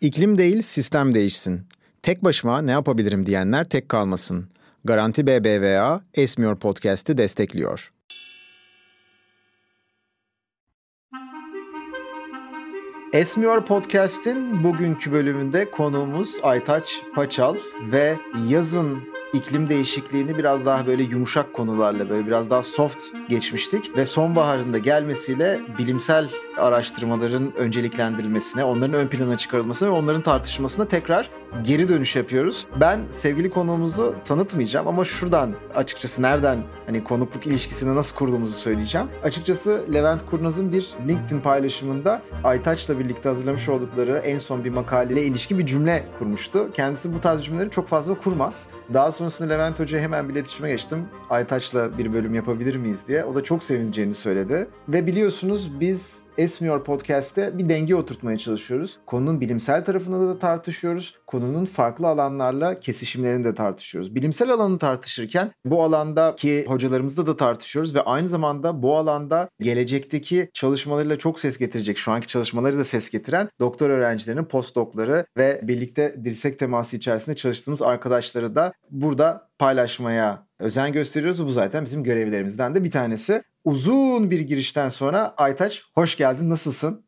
İklim değil sistem değişsin. Tek başıma ne yapabilirim diyenler tek kalmasın. Garanti BBVA Esmiyor Podcast'i destekliyor. Esmiyor Podcast'in bugünkü bölümünde konuğumuz Aytaç Paçal ve yazın iklim değişikliğini biraz daha böyle yumuşak konularla böyle biraz daha soft geçmiştik. Ve sonbaharın da gelmesiyle bilimsel araştırmaların önceliklendirilmesine, onların ön plana çıkarılmasına ve onların tartışmasına tekrar geri dönüş yapıyoruz. Ben sevgili konuğumuzu tanıtmayacağım ama şuradan açıkçası nereden hani konukluk ilişkisini nasıl kurduğumuzu söyleyeceğim. Açıkçası Levent Kurnaz'ın bir LinkedIn paylaşımında Aytaç'la birlikte hazırlamış oldukları en son bir makaleyle ilişki bir cümle kurmuştu. Kendisi bu tarz cümleleri çok fazla kurmaz. Daha sonrasında Levent Hoca'ya hemen bir iletişime geçtim. Aytaç'la bir bölüm yapabilir miyiz diye. O da çok sevineceğini söyledi. Ve biliyorsunuz biz Esmiyor Podcast'te bir denge oturtmaya çalışıyoruz. Konunun bilimsel tarafını da tartışıyoruz. Konunun farklı alanlarla kesişimlerini de tartışıyoruz. Bilimsel alanı tartışırken bu alandaki hocalarımızla da tartışıyoruz ve aynı zamanda bu alanda gelecekteki çalışmalarıyla çok ses getirecek, şu anki çalışmaları da ses getiren doktor öğrencilerinin postdokları ve birlikte dirsek teması içerisinde çalıştığımız arkadaşları da burada paylaşmaya özen gösteriyoruz. Bu zaten bizim görevlerimizden de bir tanesi. Uzun bir girişten sonra Aytaç hoş geldin. Nasılsın?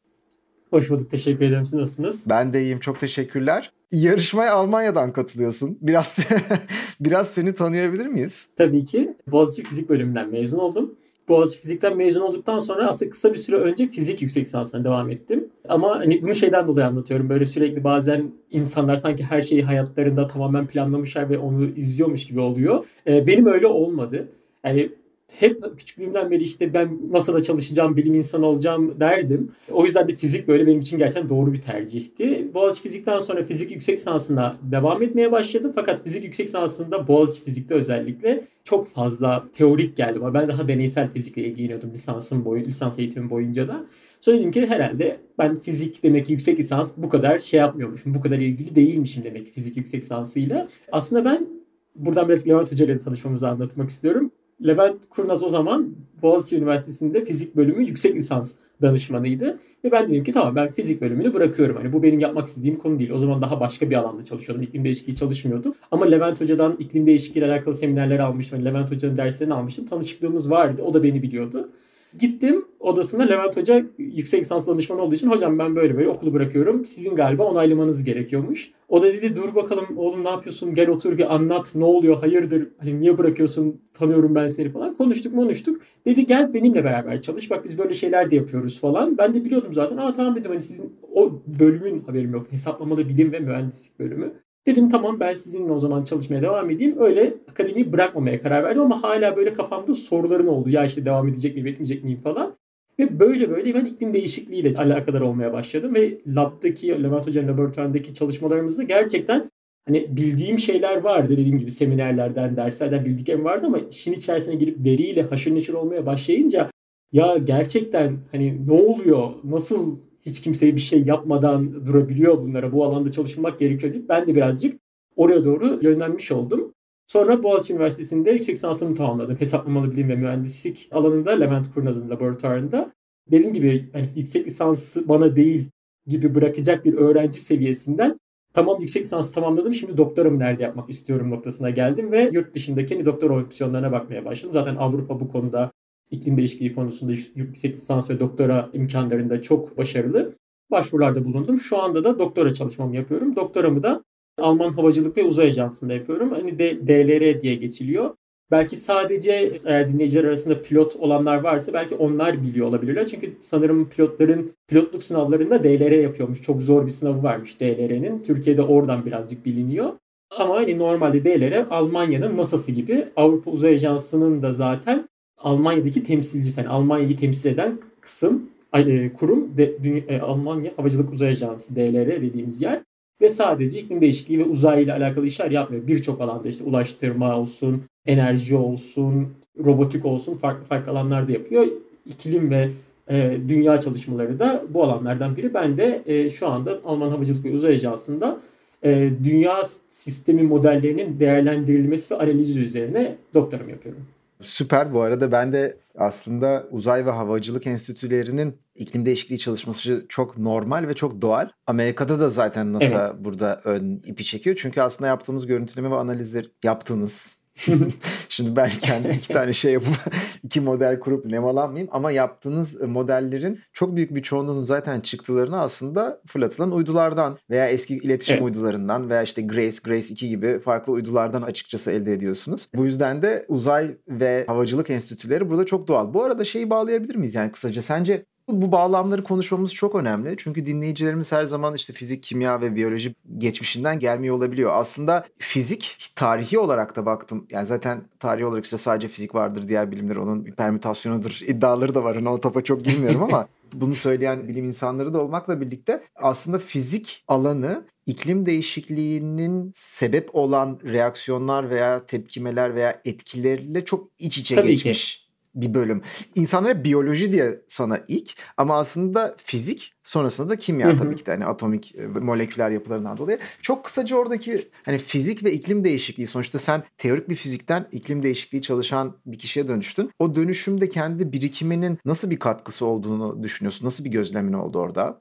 Hoş bulduk. Teşekkür ederim. Siz nasılsınız? Ben de iyiyim. Çok teşekkürler. Yarışmaya Almanya'dan katılıyorsun. Biraz biraz seni tanıyabilir miyiz? Tabii ki. Boğaziçi Fizik bölümünden mezun oldum. Boğaziçi Fizik'ten mezun olduktan sonra aslında kısa bir süre önce fizik yüksek lisansına devam ettim. Ama hani bunu şeyden dolayı anlatıyorum. Böyle sürekli bazen insanlar sanki her şeyi hayatlarında tamamen planlamışlar ve onu izliyormuş gibi oluyor. Ee, benim öyle olmadı. Yani hep küçüklüğümden beri işte ben NASA'da çalışacağım, bilim insanı olacağım derdim. O yüzden de fizik böyle benim için gerçekten doğru bir tercihti. Boğaziçi Fizik'ten sonra fizik yüksek lisansına devam etmeye başladım. Fakat fizik yüksek lisansında Boğaziçi Fizik'te özellikle çok fazla teorik geldi. Ben daha deneysel fizikle ilgileniyordum lisansım boyu, lisans eğitimim boyunca da. Söyledim ki herhalde ben fizik demek ki yüksek lisans bu kadar şey yapmıyormuşum. Bu kadar ilgili değilmişim demek ki fizik yüksek lisansıyla. Aslında ben buradan biraz Levent Hoca ile tanışmamızı anlatmak istiyorum. Levent Kurnaz o zaman Boğaziçi Üniversitesi'nde fizik bölümü yüksek lisans danışmanıydı. Ve ben dedim ki tamam ben fizik bölümünü bırakıyorum. Hani bu benim yapmak istediğim konu değil. O zaman daha başka bir alanda çalışıyordum. İklim değişikliği çalışmıyordum. Ama Levent Hoca'dan iklim değişikliği ile alakalı seminerler almıştım. Hani Levent Hoca'nın derslerini almıştım. Tanışıklığımız vardı. O da beni biliyordu. Gittim odasına Levent Hoca yüksek lisans danışmanı olduğu için hocam ben böyle böyle okulu bırakıyorum. Sizin galiba onaylamanız gerekiyormuş. O da dedi dur bakalım oğlum ne yapıyorsun gel otur bir anlat ne oluyor hayırdır hani niye bırakıyorsun tanıyorum ben seni falan. Konuştuk konuştuk. Dedi gel benimle beraber çalış bak biz böyle şeyler de yapıyoruz falan. Ben de biliyordum zaten. Aa tamam dedim hani sizin o bölümün haberim yok. Hesaplamalı bilim ve mühendislik bölümü. Dedim tamam ben sizinle o zaman çalışmaya devam edeyim. Öyle akademiyi bırakmamaya karar verdim ama hala böyle kafamda soruların oldu. Ya işte devam edecek miyim, etmeyecek miyim falan. Ve böyle böyle ben iklim değişikliğiyle alakadar olmaya başladım. Ve labdaki, Levent Hoca'nın laboratuvarındaki çalışmalarımızda gerçekten hani bildiğim şeyler vardı. Dediğim gibi seminerlerden, derslerden bildiklerim vardı ama işin içerisine girip veriyle haşır neşir olmaya başlayınca ya gerçekten hani ne oluyor, nasıl hiç kimseye bir şey yapmadan durabiliyor bunlara. Bu alanda çalışılmak gerekiyor deyip ben de birazcık oraya doğru yönlenmiş oldum. Sonra Boğaziçi Üniversitesi'nde yüksek lisansımı tamamladım. Hesaplamalı bilim ve mühendislik alanında Levent Kurnaz'ın laboratuvarında. Dediğim gibi yani yüksek lisansı bana değil gibi bırakacak bir öğrenci seviyesinden tamam yüksek lisans tamamladım şimdi doktoramı nerede yapmak istiyorum noktasına geldim ve yurt dışındaki hani doktor opsiyonlarına bakmaya başladım. Zaten Avrupa bu konuda iklim değişikliği konusunda yüksek lisans ve doktora imkanlarında çok başarılı. Başvurularda bulundum. Şu anda da doktora çalışmamı yapıyorum. Doktoramı da Alman Havacılık ve Uzay Ajansı'nda yapıyorum. Hani de, DLR diye geçiliyor. Belki sadece eğer dinleyiciler arasında pilot olanlar varsa belki onlar biliyor olabilirler. Çünkü sanırım pilotların pilotluk sınavlarında DLR yapıyormuş. Çok zor bir sınavı varmış DLR'nin. Türkiye'de oradan birazcık biliniyor. Ama hani normalde DLR Almanya'nın NASA'sı gibi Avrupa Uzay Ajansı'nın da zaten Almanya'daki temsilcisi, yani Almanya'yı temsil eden kısım, e, kurum e, Almanya Havacılık Uzay Ajansı DLR dediğimiz yer ve sadece iklim değişikliği ve uzay ile alakalı işler yapmıyor. Birçok alanda işte ulaştırma olsun, enerji olsun, robotik olsun farklı farklı alanlarda yapıyor. İklim ve e, dünya çalışmaları da bu alanlardan biri. Ben de e, şu anda Alman Havacılık ve Uzay Ajansı'nda e, dünya sistemi modellerinin değerlendirilmesi ve analizi üzerine doktoram yapıyorum. Süper. Bu arada ben de aslında uzay ve havacılık enstitülerinin iklim değişikliği çalışması çok normal ve çok doğal. Amerika'da da zaten NASA evet. burada ön ipi çekiyor. Çünkü aslında yaptığımız görüntüleme ve analizler yaptığınız Şimdi ben kendi iki tane şey yapıp iki model kurup nemalanmayayım ama yaptığınız modellerin çok büyük bir çoğunluğunun zaten çıktılarını aslında fırlatılan uydulardan veya eski iletişim evet. uydularından veya işte Grace, Grace 2 gibi farklı uydulardan açıkçası elde ediyorsunuz. Bu yüzden de uzay ve havacılık enstitüleri burada çok doğal. Bu arada şeyi bağlayabilir miyiz yani kısaca? Sence bu bağlamları konuşmamız çok önemli. Çünkü dinleyicilerimiz her zaman işte fizik, kimya ve biyoloji geçmişinden gelmiyor olabiliyor. Aslında fizik tarihi olarak da baktım. Yani zaten tarihi olarak işte sadece fizik vardır diğer bilimler onun bir permütasyonudur iddiaları da var. Hani o topa çok girmiyorum ama bunu söyleyen bilim insanları da olmakla birlikte aslında fizik alanı iklim değişikliğinin sebep olan reaksiyonlar veya tepkimeler veya etkileriyle çok iç içe Tabii geçmiş. Ki bir bölüm. İnsanlara biyoloji diye sana ilk ama aslında fizik sonrasında da kimya tabii ki de hani atomik e, moleküler yapılarından dolayı. Çok kısaca oradaki hani fizik ve iklim değişikliği sonuçta sen teorik bir fizikten iklim değişikliği çalışan bir kişiye dönüştün. O dönüşümde kendi birikiminin nasıl bir katkısı olduğunu düşünüyorsun? Nasıl bir gözlemin oldu orada?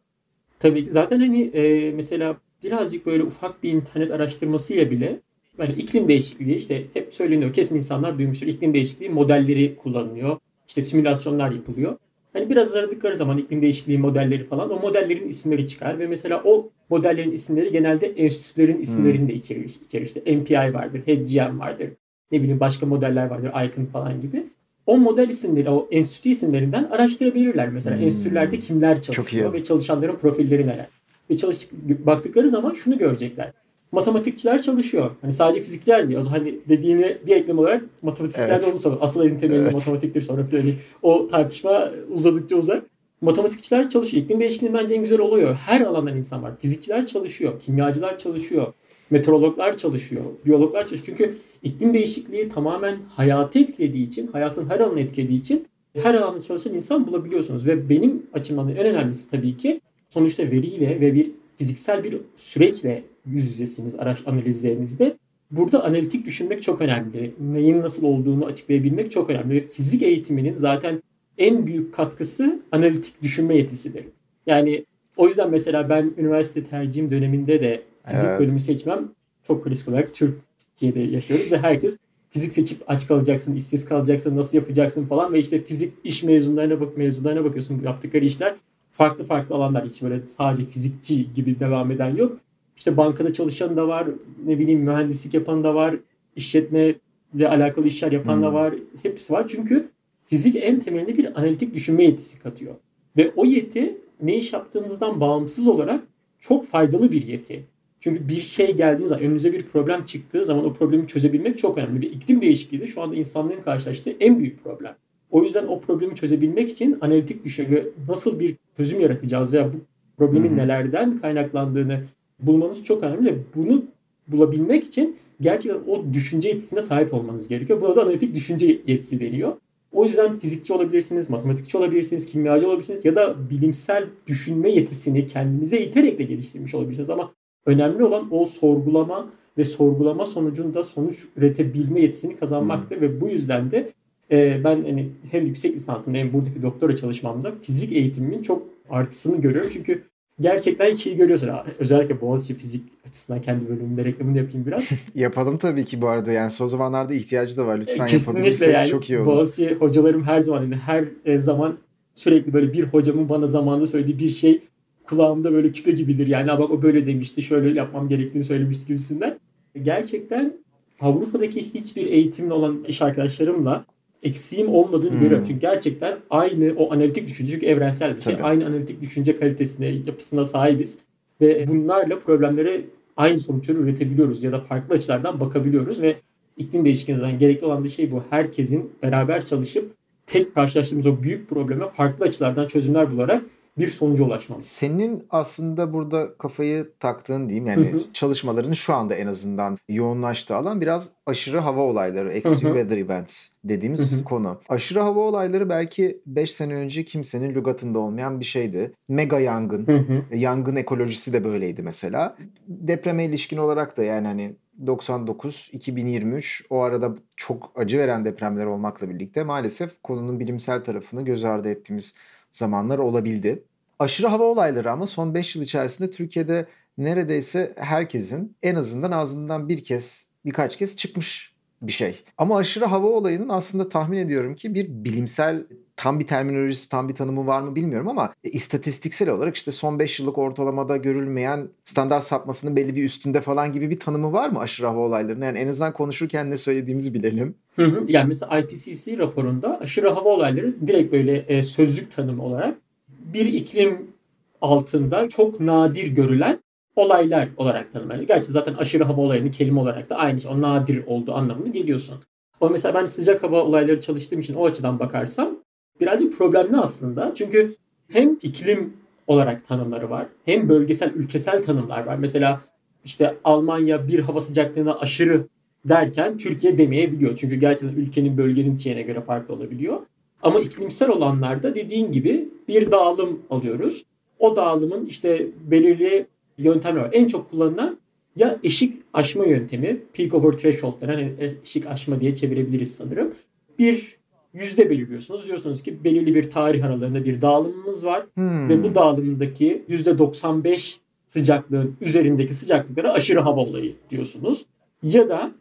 Tabii ki zaten hani e, mesela birazcık böyle ufak bir internet araştırmasıyla bile yani iklim değişikliği işte hep söyleniyor. Kesin insanlar duymuştur. İklim değişikliği modelleri kullanılıyor. İşte simülasyonlar yapılıyor. Hani biraz aradıkları zaman iklim değişikliği modelleri falan o modellerin isimleri çıkar ve mesela o modellerin isimleri genelde enstitülerin isimlerini de içerir. içerir. İşte MPI vardır, HGM vardır. Ne bileyim başka modeller vardır, ICON falan gibi. O model isimleri, o enstitü isimlerinden araştırabilirler. Mesela hmm. enstitülerde kimler çalışıyor ve çalışanların profilleri neler. Ve çalış baktıkları zaman şunu görecekler matematikçiler çalışıyor. Hani sadece fizikçiler değil. Hani dediğini bir eklem olarak matematikçiler evet. de onu soruyor. Asıl elin temelinde evet. matematiktir sonra filan. Hani o tartışma uzadıkça uzar. Matematikçiler çalışıyor. İklim değişikliği bence en güzel oluyor. Her alandan insan var. Fizikçiler çalışıyor. Kimyacılar çalışıyor. Meteorologlar çalışıyor. Biyologlar çalışıyor. Çünkü iklim değişikliği tamamen hayatı etkilediği için, hayatın her alanını etkilediği için her alanda çalışan insan bulabiliyorsunuz. Ve benim açımdan en önemlisi tabii ki sonuçta veriyle ve bir fiziksel bir süreçle yüz yüzesiniz araç analizlerinizde. Burada analitik düşünmek çok önemli. Neyin nasıl olduğunu açıklayabilmek çok önemli. Ve fizik eğitiminin zaten en büyük katkısı analitik düşünme yetisidir. Yani o yüzden mesela ben üniversite tercihim döneminde de fizik evet. bölümü seçmem çok klasik olarak Türkiye'de yaşıyoruz ve herkes fizik seçip aç kalacaksın, işsiz kalacaksın, nasıl yapacaksın falan ve işte fizik iş mezunlarına bak mezunlarına bakıyorsun yaptıkları işler farklı farklı alanlar hiç böyle sadece fizikçi gibi devam eden yok. İşte bankada çalışan da var, ne bileyim mühendislik yapan da var, işletme ile alakalı işler yapan hmm. da var. Hepsi var. Çünkü fizik en temelinde bir analitik düşünme yetisi katıyor. Ve o yeti ne iş yaptığınızdan bağımsız olarak çok faydalı bir yeti. Çünkü bir şey geldiği zaman, önünüze bir problem çıktığı zaman o problemi çözebilmek çok önemli. Bir iklim değişikliği de şu anda insanlığın karşılaştığı en büyük problem. O yüzden o problemi çözebilmek için analitik düşünme, nasıl bir çözüm yaratacağız veya bu problemin nelerden kaynaklandığını bulmanız çok önemli. Bunu bulabilmek için gerçekten o düşünce yetisine sahip olmanız gerekiyor. Buna da analitik düşünce yetisi deniyor. O yüzden fizikçi olabilirsiniz, matematikçi olabilirsiniz, kimyacı olabilirsiniz ya da bilimsel düşünme yetisini kendinize iterek de geliştirmiş olabilirsiniz. Ama önemli olan o sorgulama ve sorgulama sonucunda sonuç üretebilme yetisini kazanmaktır hmm. ve bu yüzden de e, ben hani hem yüksek lisansında hem buradaki doktora çalışmamda fizik eğitimimin çok artısını görüyorum. Çünkü gerçekten şeyi görüyorsun. Özellikle Boğaziçi fizik açısından kendi bölümümde reklamını yapayım biraz. Yapalım tabii ki bu arada. Yani son zamanlarda ihtiyacı da var. Lütfen Kesinlikle yani, çok iyi olur. Boğaziçi hocalarım her zaman yani her e, zaman sürekli böyle bir hocamın bana zamanında söylediği bir şey kulağımda böyle küpe gibidir. Yani bak o böyle demişti, şöyle yapmam gerektiğini söylemişti gibisinden. Gerçekten Avrupa'daki hiçbir eğitimli olan iş arkadaşlarımla eksiğim olmadığını hmm. görüyorum. Çünkü gerçekten aynı o analitik düşünce çünkü evrensel bir şey. Tabii. Aynı analitik düşünce kalitesine, yapısına sahibiz. Ve bunlarla problemlere aynı sonuçları üretebiliyoruz ya da farklı açılardan bakabiliyoruz ve iklim değişikliğinden gerekli olan bir şey bu. Herkesin beraber çalışıp tek karşılaştığımız o büyük probleme farklı açılardan çözümler bularak bir sonuca ulaşmamız. Senin aslında burada kafayı taktığın diyeyim yani çalışmalarını şu anda en azından yoğunlaştığı alan biraz aşırı hava olayları, extreme weather events dediğimiz konu. Aşırı hava olayları belki 5 sene önce kimsenin lügatında olmayan bir şeydi. Mega yangın, yangın ekolojisi de böyleydi mesela. Depreme ilişkin olarak da yani hani 99, 2023 o arada çok acı veren depremler olmakla birlikte maalesef konunun bilimsel tarafını göz ardı ettiğimiz zamanlar olabildi. Aşırı hava olayları ama son 5 yıl içerisinde Türkiye'de neredeyse herkesin en azından ağzından bir kez birkaç kez çıkmış bir şey. Ama aşırı hava olayının aslında tahmin ediyorum ki bir bilimsel tam bir terminolojisi, tam bir tanımı var mı bilmiyorum ama e, istatistiksel olarak işte son 5 yıllık ortalamada görülmeyen standart sapmasının belli bir üstünde falan gibi bir tanımı var mı aşırı hava olaylarının? Yani en azından konuşurken ne söylediğimizi bilelim. Hı hı. Yani mesela IPCC raporunda aşırı hava olayları direkt böyle e, sözlük tanımı olarak bir iklim altında çok nadir görülen olaylar olarak tanımlanıyor. Gerçi zaten aşırı hava olayını kelime olarak da aynı şey. O nadir olduğu anlamını geliyorsun. Ama mesela ben sıcak hava olayları çalıştığım için o açıdan bakarsam birazcık problemli aslında. Çünkü hem iklim olarak tanımları var. Hem bölgesel, ülkesel tanımlar var. Mesela işte Almanya bir hava sıcaklığına aşırı derken Türkiye demeyebiliyor. Çünkü gerçekten ülkenin bölgenin şeyine göre farklı olabiliyor. Ama iklimsel olanlarda dediğin gibi bir dağılım alıyoruz. O dağılımın işte belirli yöntemler var. En çok kullanılan ya eşik aşma yöntemi, peak over threshold denen hani eşik aşma diye çevirebiliriz sanırım. Bir yüzde belirliyorsunuz. Diyorsunuz ki belirli bir tarih aralığında bir dağılımımız var hmm. ve bu dağılımdaki yüzde 95 sıcaklığın üzerindeki sıcaklıklara aşırı hava olayı diyorsunuz. Ya da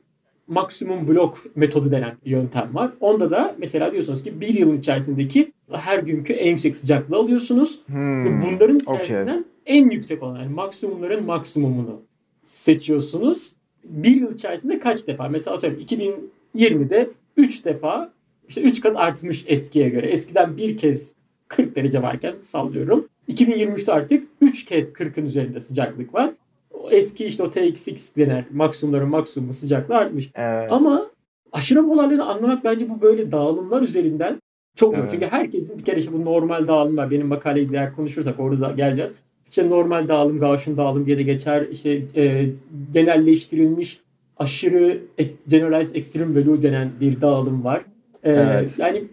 maksimum blok metodu denen yöntem var. Onda da mesela diyorsunuz ki bir yılın içerisindeki her günkü en yüksek sıcaklığı alıyorsunuz. Hmm. Ve bunların içerisinden okay. en yüksek olan yani maksimumların maksimumunu seçiyorsunuz. Bir yıl içerisinde kaç defa? Mesela atıyorum 2020'de 3 defa işte 3 kat artmış eskiye göre. Eskiden bir kez 40 derece varken sallıyorum. 2023'te artık 3 kez 40'ın üzerinde sıcaklık var. O eski işte o TXX denen maksimumların maksimumu sıcaklığı artmış. Evet. Ama aşırı olayları anlamak bence bu böyle dağılımlar üzerinden çok zor. Evet. Çünkü herkesin bir kere işte bu normal dağılım var. Benim makaleyi diğer konuşursak orada da geleceğiz. İşte normal dağılım, Gaussian dağılım diye de geçer. İşte e, genelleştirilmiş aşırı generalized extreme value denen bir dağılım var. E, evet. Yani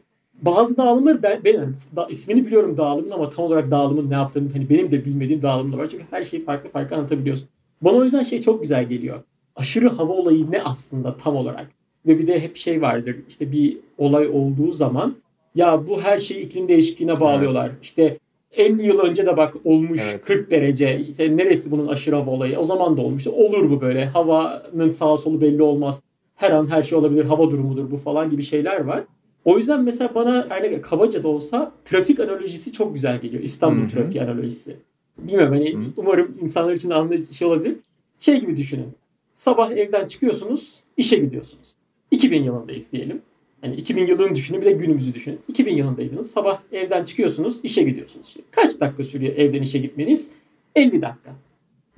bazı dağılımlar ben, ben da, ismini biliyorum dağılımın ama tam olarak dağılımın ne yaptığını hani benim de bilmediğim dağılımlar var. Çünkü her şeyi farklı farklı anlatabiliyorsun. Bana o yüzden şey çok güzel geliyor. Aşırı hava olayı ne aslında tam olarak? Ve bir de hep şey vardır. İşte bir olay olduğu zaman ya bu her şeyi iklim değişikliğine bağlıyorlar. Evet. İşte 50 yıl önce de bak olmuş evet. 40 derece. İşte neresi bunun aşırı hava olayı? O zaman da olmuş. Olur bu böyle. Havanın sağ solu belli olmaz. Her an her şey olabilir. Hava durumudur bu falan gibi şeyler var. O yüzden mesela bana yani kabaca da olsa trafik analojisi çok güzel geliyor. İstanbul Hı-hı. trafiği analojisi. Bilmiyorum hani Hı-hı. umarım insanlar için anlayıcı şey olabilir. Şey gibi düşünün. Sabah evden çıkıyorsunuz, işe gidiyorsunuz. 2000 yılındayız diyelim. Yani 2000 yılını düşünün bir de günümüzü düşünün. 2000 yılındaydınız. Sabah evden çıkıyorsunuz, işe gidiyorsunuz. Şimdi kaç dakika sürüyor evden işe gitmeniz? 50 dakika.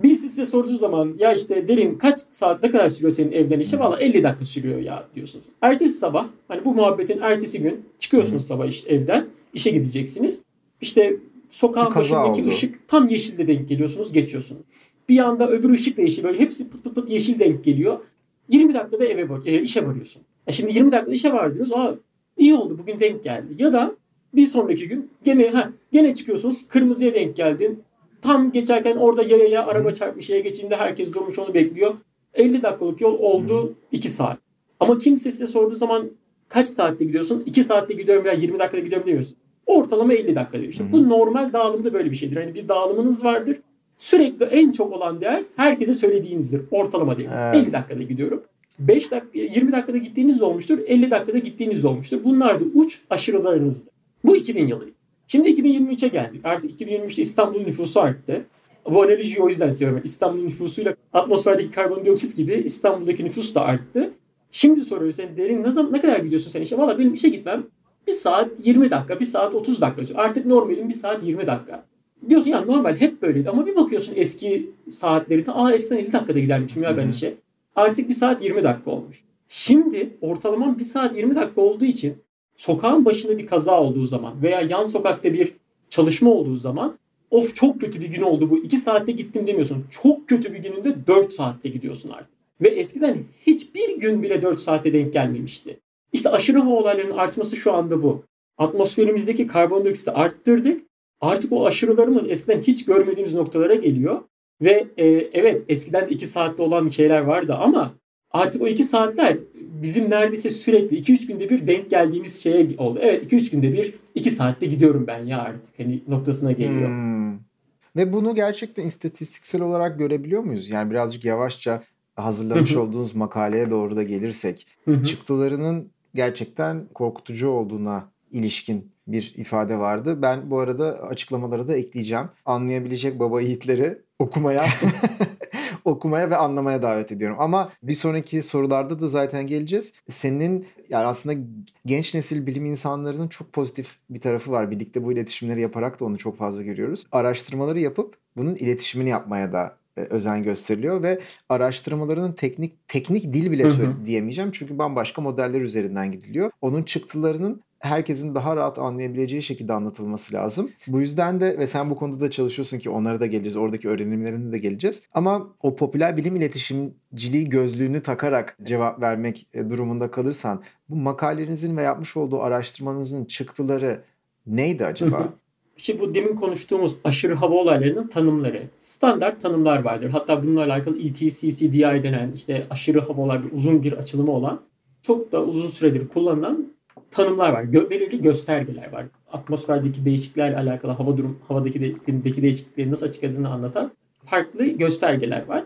Birisi size sorduğu zaman ya işte derin kaç saat ne kadar sürüyor senin evden işe? Valla 50 dakika sürüyor ya diyorsunuz. Ertesi sabah hani bu muhabbetin ertesi gün çıkıyorsunuz sabah işte evden işe gideceksiniz. İşte sokağın başındaki oldu. ışık tam yeşilde denk geliyorsunuz geçiyorsunuz. Bir anda öbür ışık da yeşil böyle hepsi pıt pıt pıt yeşil denk geliyor. 20 dakikada eve var, e, işe varıyorsun. E şimdi 20 dakikada işe var diyoruz. Aa iyi oldu bugün denk geldi. Ya da bir sonraki gün gene ha gene çıkıyorsunuz kırmızıya denk geldin. Tam geçerken orada yaya araba çarpmış yaya geçtiğinde herkes durmuş onu bekliyor. 50 dakikalık yol oldu 2 saat. Ama kimse size sorduğu zaman kaç saatte gidiyorsun? 2 saatte gidiyorum veya 20 dakikada gidiyorum demiyorsun. Ortalama 50 dakika diyor. İşte bu normal dağılımda böyle bir şeydir. Hani bir dağılımınız vardır. Sürekli en çok olan değer herkese söylediğinizdir. Ortalama değeriniz. Evet. 50 dakikada gidiyorum. 5 dakika, 20 dakikada gittiğiniz olmuştur. 50 dakikada gittiğiniz olmuştur. Bunlar da uç aşırılarınızdır. Bu 2000 yılı. Şimdi 2023'e geldik. Artık 2023'te İstanbul'un nüfusu arttı. Bu analojiyi o yüzden seviyorum. İstanbul'un nüfusuyla atmosferdeki karbondioksit gibi İstanbul'daki nüfus da arttı. Şimdi soruyor sen derin ne, zaman, ne kadar gidiyorsun sen işe? Valla benim işe gitmem bir saat 20 dakika, bir saat 30 dakika. Artık normalim bir saat 20 dakika. Diyorsun ya normal hep böyleydi ama bir bakıyorsun eski saatlerinde aa eskiden 50 dakikada gidermişim ya ben işe. Artık bir saat 20 dakika olmuş. Şimdi ortalamam bir saat 20 dakika olduğu için sokağın başında bir kaza olduğu zaman veya yan sokakta bir çalışma olduğu zaman of çok kötü bir gün oldu bu 2 saatte gittim demiyorsun. Çok kötü bir gününde 4 saatte gidiyorsun artık. Ve eskiden hiçbir gün bile 4 saatte denk gelmemişti. İşte aşırı hava olaylarının artması şu anda bu. Atmosferimizdeki karbondioksiti arttırdık. Artık o aşırılarımız eskiden hiç görmediğimiz noktalara geliyor. Ve e, evet eskiden 2 saatte olan şeyler vardı ama artık o 2 saatler bizim neredeyse sürekli 2-3 günde bir denk geldiğimiz şeye oldu. Evet 2-3 günde bir 2 saatte gidiyorum ben ya artık hani noktasına geliyor. Hmm. Ve bunu gerçekten istatistiksel olarak görebiliyor muyuz? Yani birazcık yavaşça hazırlamış olduğunuz makaleye doğru da gelirsek çıktılarının gerçekten korkutucu olduğuna ilişkin bir ifade vardı. Ben bu arada açıklamaları da ekleyeceğim. Anlayabilecek baba yiğitleri okumaya okumaya ve anlamaya davet ediyorum. Ama bir sonraki sorularda da zaten geleceğiz. Senin yani aslında genç nesil bilim insanlarının çok pozitif bir tarafı var. Birlikte bu iletişimleri yaparak da onu çok fazla görüyoruz. Araştırmaları yapıp bunun iletişimini yapmaya da e, özen gösteriliyor ve araştırmalarının teknik teknik dil bile hı hı. diyemeyeceğim çünkü bambaşka modeller üzerinden gidiliyor. Onun çıktılarının herkesin daha rahat anlayabileceği şekilde anlatılması lazım. Bu yüzden de ve sen bu konuda da çalışıyorsun ki onlara da geleceğiz. Oradaki öğrenimlerine de geleceğiz. Ama o popüler bilim iletişimciliği gözlüğünü takarak cevap vermek e, durumunda kalırsan bu makalenizin ve yapmış olduğu araştırmanızın çıktıları neydi acaba? İşte bu demin konuştuğumuz aşırı hava olaylarının tanımları. Standart tanımlar vardır. Hatta bununla alakalı ETCCDI denen işte aşırı hava olayları uzun bir açılımı olan çok da uzun süredir kullanılan tanımlar var. Gö belirli göstergeler var. Atmosferdeki değişikliklerle alakalı hava durum, havadaki de, iklimdeki değişiklikleri nasıl açıkladığını anlatan farklı göstergeler var.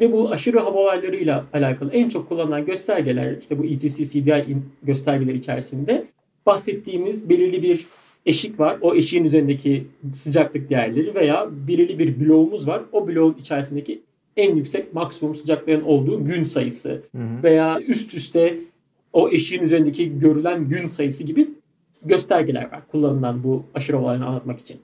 Ve bu aşırı hava olaylarıyla alakalı en çok kullanılan göstergeler işte bu ETC CDI göstergeler içerisinde bahsettiğimiz belirli bir eşik var. O eşiğin üzerindeki sıcaklık değerleri veya belirli bir bloğumuz var. O bloğun içerisindeki en yüksek maksimum sıcakların olduğu gün sayısı hı hı. veya üst üste o eşiğin üzerindeki görülen gün sayısı gibi göstergeler var kullanılan bu aşırı olayını anlatmak için.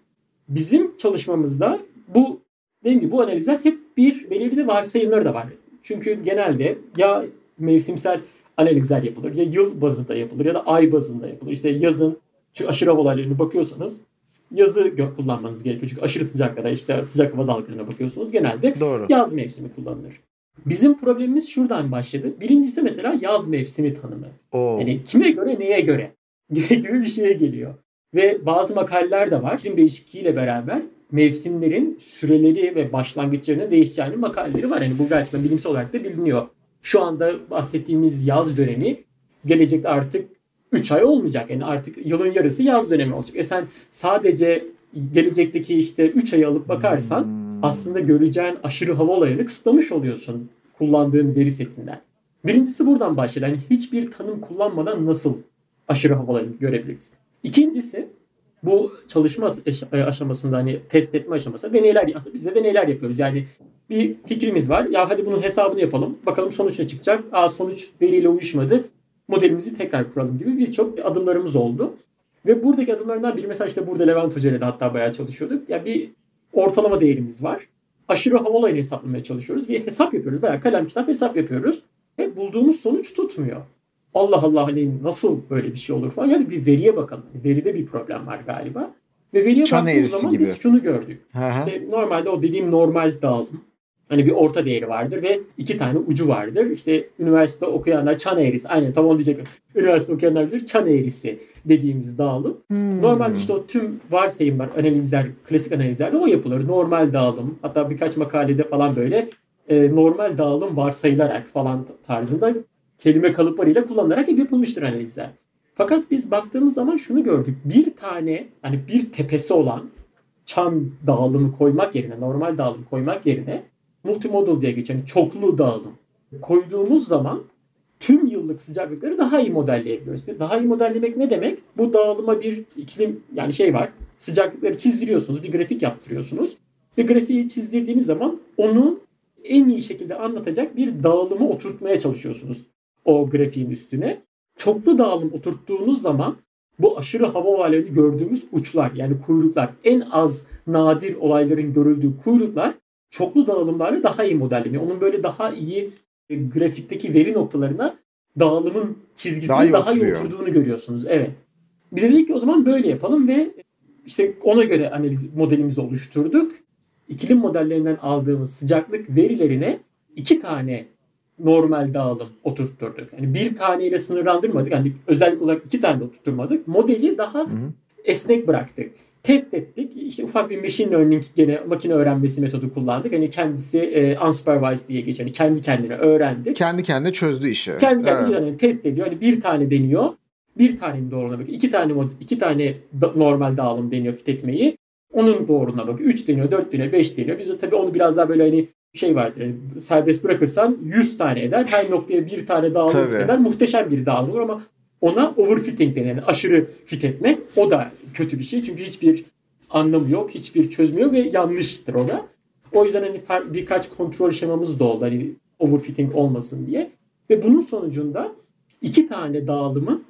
Bizim çalışmamızda bu dediğim gibi bu analizler hep bir belirli de varsayımları da var. Çünkü genelde ya mevsimsel analizler yapılır ya yıl bazında yapılır ya da ay bazında yapılır. İşte yazın çünkü aşırı hava olaylarına bakıyorsanız yazı kullanmanız gerekiyor. Çünkü aşırı sıcaklara işte sıcak hava dalgalarına bakıyorsunuz. Genelde Doğru. yaz mevsimi kullanılır. Bizim problemimiz şuradan başladı. Birincisi mesela yaz mevsimi tanımı. Oo. Yani kime göre neye göre gibi bir şeye geliyor. Ve bazı makaleler de var. İklim değişikliğiyle beraber mevsimlerin süreleri ve başlangıçlarının değişeceğini makaleleri var. Yani bu gerçekten bilimsel olarak da biliniyor. Şu anda bahsettiğimiz yaz dönemi gelecekte artık 3 ay olmayacak. Yani artık yılın yarısı yaz dönemi olacak. E sen sadece gelecekteki işte 3 ayı alıp bakarsan hmm aslında göreceğin aşırı hava olayını kısıtlamış oluyorsun kullandığın veri setinden. Birincisi buradan başladı. Yani hiçbir tanım kullanmadan nasıl aşırı hava olayını görebiliriz? İkincisi bu çalışma e, aşamasında hani test etme aşaması deneyler aslında biz de deneyler yapıyoruz. Yani bir fikrimiz var. Ya hadi bunun hesabını yapalım. Bakalım sonuç ne çıkacak? Aa sonuç veriyle uyuşmadı. Modelimizi tekrar kuralım gibi birçok adımlarımız oldu. Ve buradaki adımlardan biri mesela işte burada Levent Hoca ile de hatta bayağı çalışıyorduk. Ya yani bir ortalama değerimiz var. Aşırı hava olayını hesaplamaya çalışıyoruz. Bir hesap yapıyoruz. Bayağı kalem kitap hesap yapıyoruz. Ve bulduğumuz sonuç tutmuyor. Allah Allah hani nasıl böyle bir şey olur falan. Yani bir veriye bakalım. Veride bir problem var galiba. Ve veriye Çan baktığımız zaman gibi. biz şunu gördük. İşte normalde o dediğim normal dağılım Hani bir orta değeri vardır ve iki tane ucu vardır. İşte üniversite okuyanlar çan eğrisi. Aynen tam onu diyecektim. Üniversite okuyanlar bilir çan eğrisi dediğimiz dağılım. Hmm. Normalde işte o tüm varsayımlar, analizler, klasik analizlerde o yapılır. Normal dağılım. Hatta birkaç makalede falan böyle e, normal dağılım varsayılarak falan tarzında kelime kalıplarıyla kullanılarak yapılmıştır analizler. Fakat biz baktığımız zaman şunu gördük. Bir tane hani bir tepesi olan çan dağılımı koymak yerine, normal dağılım koymak yerine multimodal diye geçen çoklu dağılım koyduğumuz zaman tüm yıllık sıcaklıkları daha iyi modelleyebiliyoruz. Daha iyi modellemek ne demek? Bu dağılıma bir iklim yani şey var. Sıcaklıkları çizdiriyorsunuz, bir grafik yaptırıyorsunuz. Ve grafiği çizdirdiğiniz zaman onu en iyi şekilde anlatacak bir dağılımı oturtmaya çalışıyorsunuz o grafiğin üstüne. Çoklu dağılım oturttuğunuz zaman bu aşırı hava olaylarını gördüğümüz uçlar yani kuyruklar en az nadir olayların görüldüğü kuyruklar çoklu dağılımlarla daha iyi modelleniyor. Onun böyle daha iyi e, grafikteki veri noktalarına dağılımın çizgisinin daha iyi, daha iyi oturduğunu görüyorsunuz. Evet. Biz dedik ki o zaman böyle yapalım ve işte ona göre analiz modelimizi oluşturduk. İklim modellerinden aldığımız sıcaklık verilerine iki tane normal dağılım oturtturduk. Yani bir taneyle sınırlandırmadık. Yani özellik olarak iki tane de oturtturmadık. Modeli daha hı hı. esnek bıraktık. Test ettik. İşte ufak bir machine learning gene makine öğrenmesi metodu kullandık. Hani kendisi e, unsupervised diye geçiyor. Hani kendi kendine öğrendi. Kendi kendine çözdü işi. Kendi kendine evet. yani test ediyor. Hani bir tane deniyor. Bir tanenin doğruluğuna bakıyor. İki tane iki tane da, normal dağılım deniyor fit etmeyi. Onun doğruluğuna bakıyor. Üç deniyor, dört deniyor, beş deniyor. Biz de tabii onu biraz daha böyle hani şey vardır. Yani serbest bırakırsan 100 tane eder. Her noktaya bir tane dağılım eder. Muhteşem bir dağılım olur ama ona overfitting denir. Yani aşırı fit etmek. O da kötü bir şey. Çünkü hiçbir anlamı yok. Hiçbir çözümü ve yanlıştır o da. O yüzden hani birkaç kontrol şemamız da oldu. Hani overfitting olmasın diye. Ve bunun sonucunda iki tane dağılımın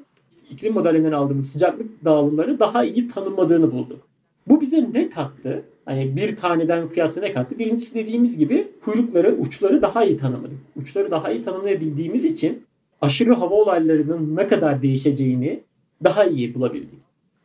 iklim modelinden aldığımız sıcaklık dağılımları daha iyi tanımladığını bulduk. Bu bize ne kattı? Hani bir taneden kıyasla ne kattı? Birincisi dediğimiz gibi kuyrukları, uçları daha iyi tanımadık. Uçları daha iyi tanımlayabildiğimiz için aşırı hava olaylarının ne kadar değişeceğini daha iyi bulabildik.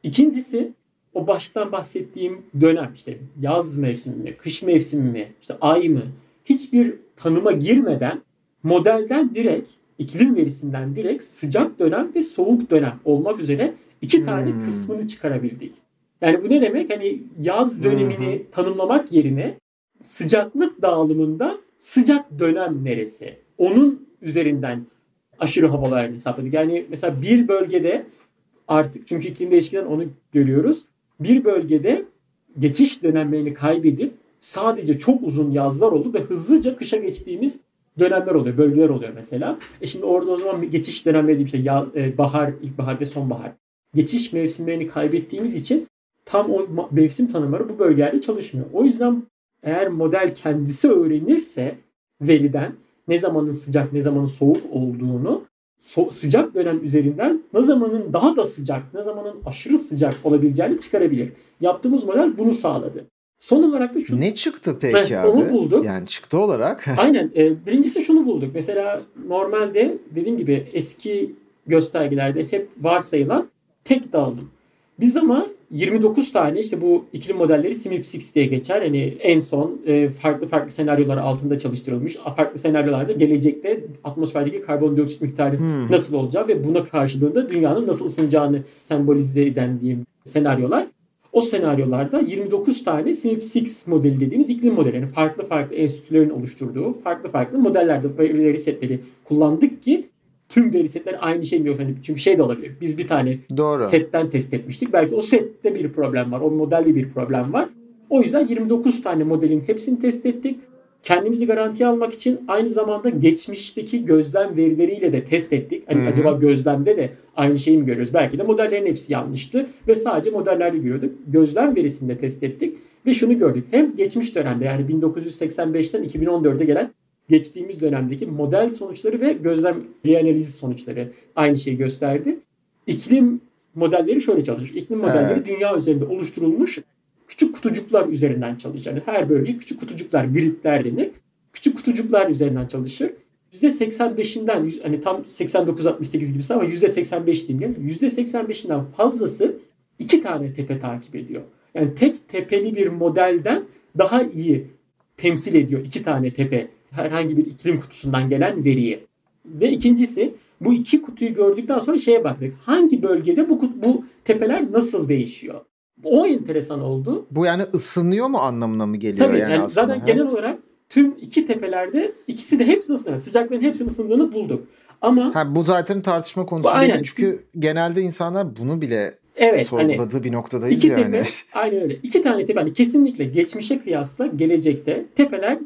İkincisi o baştan bahsettiğim dönem işte yaz mevsimi mi, kış mevsimi mi, işte ay mı hiçbir tanıma girmeden modelden direkt iklim verisinden direkt sıcak dönem ve soğuk dönem olmak üzere iki tane hmm. kısmını çıkarabildik. Yani bu ne demek? Hani yaz dönemini hmm. tanımlamak yerine sıcaklık dağılımında sıcak dönem neresi? Onun üzerinden aşırı havalarını hesapladık. Yani mesela bir bölgede artık çünkü iklim değişikliğinden onu görüyoruz. Bir bölgede geçiş dönemlerini kaybedip sadece çok uzun yazlar oldu ve hızlıca kışa geçtiğimiz dönemler oluyor, bölgeler oluyor mesela. E şimdi orada o zaman geçiş dönemleri dediğim şey yaz, e, bahar, ilkbahar ve sonbahar. Geçiş mevsimlerini kaybettiğimiz için tam o mevsim tanımları bu bölgelerde çalışmıyor. O yüzden eğer model kendisi öğrenirse veriden ne zamanın sıcak ne zamanın soğuk olduğunu so- sıcak dönem üzerinden ne zamanın daha da sıcak ne zamanın aşırı sıcak olabileceğini çıkarabilir. Yaptığımız model bunu sağladı. Son olarak da şu. Ne çıktı peki evet, abi? Onu bulduk. Yani çıktı olarak. Aynen. E, birincisi şunu bulduk. Mesela normalde dediğim gibi eski göstergelerde hep varsayılan tek dağılım. Biz ama 29 tane işte bu iklim modelleri SIMIP6 diye geçer. Hani en son e, farklı farklı senaryolar altında çalıştırılmış. Farklı senaryolarda gelecekte atmosferdeki karbondioksit miktarı hmm. nasıl olacağı ve buna karşılığında dünyanın nasıl ısınacağını sembolize eden diyeyim senaryolar. O senaryolarda 29 tane SIMIP6 modeli dediğimiz iklim modeli. Yani farklı farklı enstitülerin oluşturduğu farklı farklı modellerde veri setleri kullandık ki tüm veri setleri aynı şey mi yoksa hani çünkü şey de olabilir. Biz bir tane Doğru. setten test etmiştik. Belki o sette bir problem var. O modelde bir problem var. O yüzden 29 tane modelin hepsini test ettik. Kendimizi garantiye almak için aynı zamanda geçmişteki gözlem verileriyle de test ettik. Hani Hı-hı. acaba gözlemde de aynı şeyi mi görüyoruz? Belki de modellerin hepsi yanlıştı ve sadece modellerde görüyorduk. Gözlem verisinde test ettik ve şunu gördük. Hem geçmiş dönemde yani 1985'ten 2014'e gelen geçtiğimiz dönemdeki model sonuçları ve gözlem reanalizi sonuçları aynı şeyi gösterdi. İklim modelleri şöyle çalışır. İklim modelleri evet. dünya üzerinde oluşturulmuş küçük kutucuklar üzerinden çalışır. Yani her bölge küçük kutucuklar, gridler denir. Küçük kutucuklar üzerinden çalışır. %85'inden hani tam 89-68 gibisi ama %85 diyeyim. %85'inden fazlası iki tane tepe takip ediyor. Yani tek tepeli bir modelden daha iyi temsil ediyor iki tane tepe herhangi bir iklim kutusundan gelen veriyi. Ve ikincisi bu iki kutuyu gördükten sonra şeye baktık. Hangi bölgede bu bu tepeler nasıl değişiyor? O enteresan oldu. Bu yani ısınıyor mu anlamına mı geliyor Tabii yani, yani zaten ha? genel olarak tüm iki tepelerde ikisi de hepsi ısınıyor. Sıcaklığın hepsinin ısındığını bulduk. Ama ha, bu zaten tartışma konusu bu, değil. Çünkü genelde insanlar bunu bile evet, sorguladığı hani, bir noktadayız iki yani. Tepe, aynen öyle. İki tane tepe. Hani kesinlikle geçmişe kıyasla gelecekte tepeler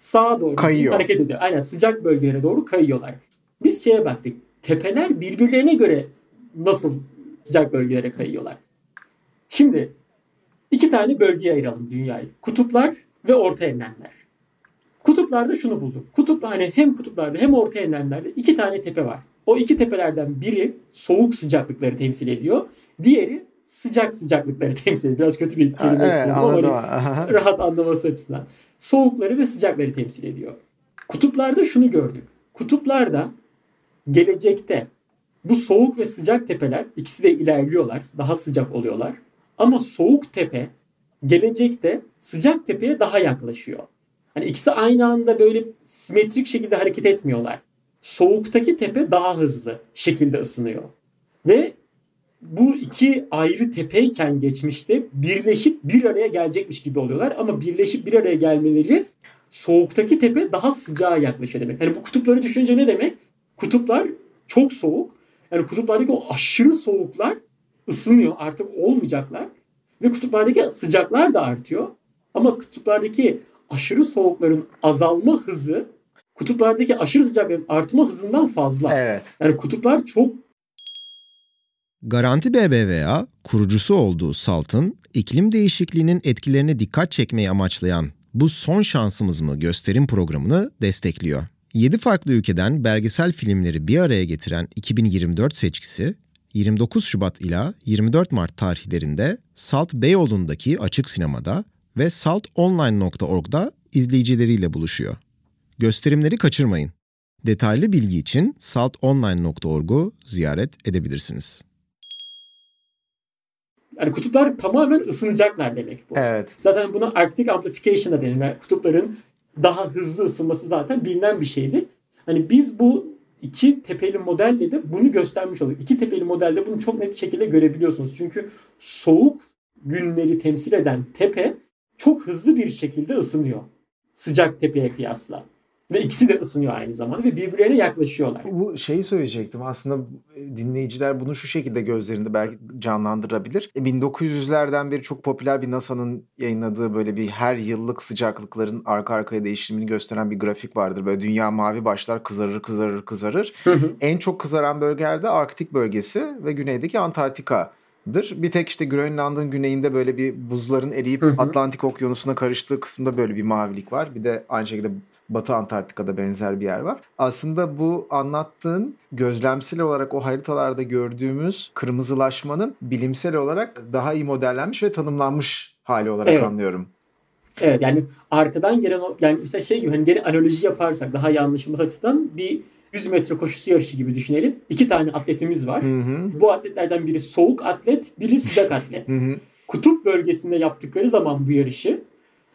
sağa doğru Kayıyor. hareket ediyor. Aynen sıcak bölgelere doğru kayıyorlar. Biz şeye baktık. Tepeler birbirlerine göre nasıl sıcak bölgelere kayıyorlar. Şimdi iki tane bölgeye ayıralım dünyayı. Kutuplar ve orta enlemler. Kutuplarda şunu bulduk. Kutup hani hem kutuplarda hem orta enlemlerde iki tane tepe var. O iki tepelerden biri soğuk sıcaklıkları temsil ediyor. Diğeri sıcak sıcaklıkları temsil ediyor. Biraz kötü bir kelime. Ha, evet, ama hani rahat anlaması açısından. Soğukları ve sıcakları temsil ediyor. Kutuplarda şunu gördük. Kutuplarda gelecekte bu soğuk ve sıcak tepeler ikisi de ilerliyorlar. Daha sıcak oluyorlar. Ama soğuk tepe gelecekte sıcak tepeye daha yaklaşıyor. Hani ikisi aynı anda böyle simetrik şekilde hareket etmiyorlar. Soğuktaki tepe daha hızlı şekilde ısınıyor. Ve bu iki ayrı tepeyken geçmişte birleşip bir araya gelecekmiş gibi oluyorlar. Ama birleşip bir araya gelmeleri soğuktaki tepe daha sıcağa yaklaşıyor demek. Yani bu kutupları düşünce ne demek? Kutuplar çok soğuk. Yani kutuplardaki o aşırı soğuklar ısınıyor. Artık olmayacaklar. Ve kutuplardaki sıcaklar da artıyor. Ama kutuplardaki aşırı soğukların azalma hızı kutuplardaki aşırı sıcakların artma hızından fazla. Evet. Yani kutuplar çok Garanti BBVA, kurucusu olduğu SALT'ın iklim değişikliğinin etkilerine dikkat çekmeyi amaçlayan bu son şansımız mı gösterim programını destekliyor. 7 farklı ülkeden belgesel filmleri bir araya getiren 2024 seçkisi 29 Şubat ila 24 Mart tarihlerinde Salt Beyoğlu'ndaki açık sinemada ve saltonline.org'da izleyicileriyle buluşuyor. Gösterimleri kaçırmayın. Detaylı bilgi için saltonline.org'u ziyaret edebilirsiniz. Yani kutuplar tamamen ısınacaklar demek bu. Evet. Zaten buna Arctic Amplification da denir. Yani kutupların daha hızlı ısınması zaten bilinen bir şeydi. Hani biz bu iki tepeli modelle de bunu göstermiş olduk. İki tepeli modelde bunu çok net şekilde görebiliyorsunuz. Çünkü soğuk günleri temsil eden tepe çok hızlı bir şekilde ısınıyor. Sıcak tepeye kıyasla. Ve ikisi de ısınıyor aynı zamanda ve birbirlerine yaklaşıyorlar. Bu şeyi söyleyecektim aslında dinleyiciler bunu şu şekilde gözlerinde belki canlandırabilir. 1900'lerden e, beri çok popüler bir NASA'nın yayınladığı böyle bir her yıllık sıcaklıkların arka arkaya değişimini gösteren bir grafik vardır. Böyle dünya mavi başlar kızarır kızarır kızarır. En çok kızaran bölgelerde Arktik bölgesi ve güneydeki Antarktika Bir tek işte Grönland'ın güneyinde böyle bir buzların eriyip Atlantik Okyanusu'na karıştığı kısımda böyle bir mavilik var. Bir de aynı şekilde Batı Antarktika'da benzer bir yer var. Aslında bu anlattığın gözlemsel olarak o haritalarda gördüğümüz kırmızılaşmanın bilimsel olarak daha iyi modellenmiş ve tanımlanmış hali olarak evet. anlıyorum. Evet yani arkadan gelen yani mesela şey gibi hani geri analoji yaparsak daha iyi anlaşılması açısından bir 100 metre koşusu yarışı gibi düşünelim. İki tane atletimiz var. Hı hı. Bu atletlerden biri soğuk atlet, biri sıcak atlet. Hı hı. Kutup bölgesinde yaptıkları zaman bu yarışı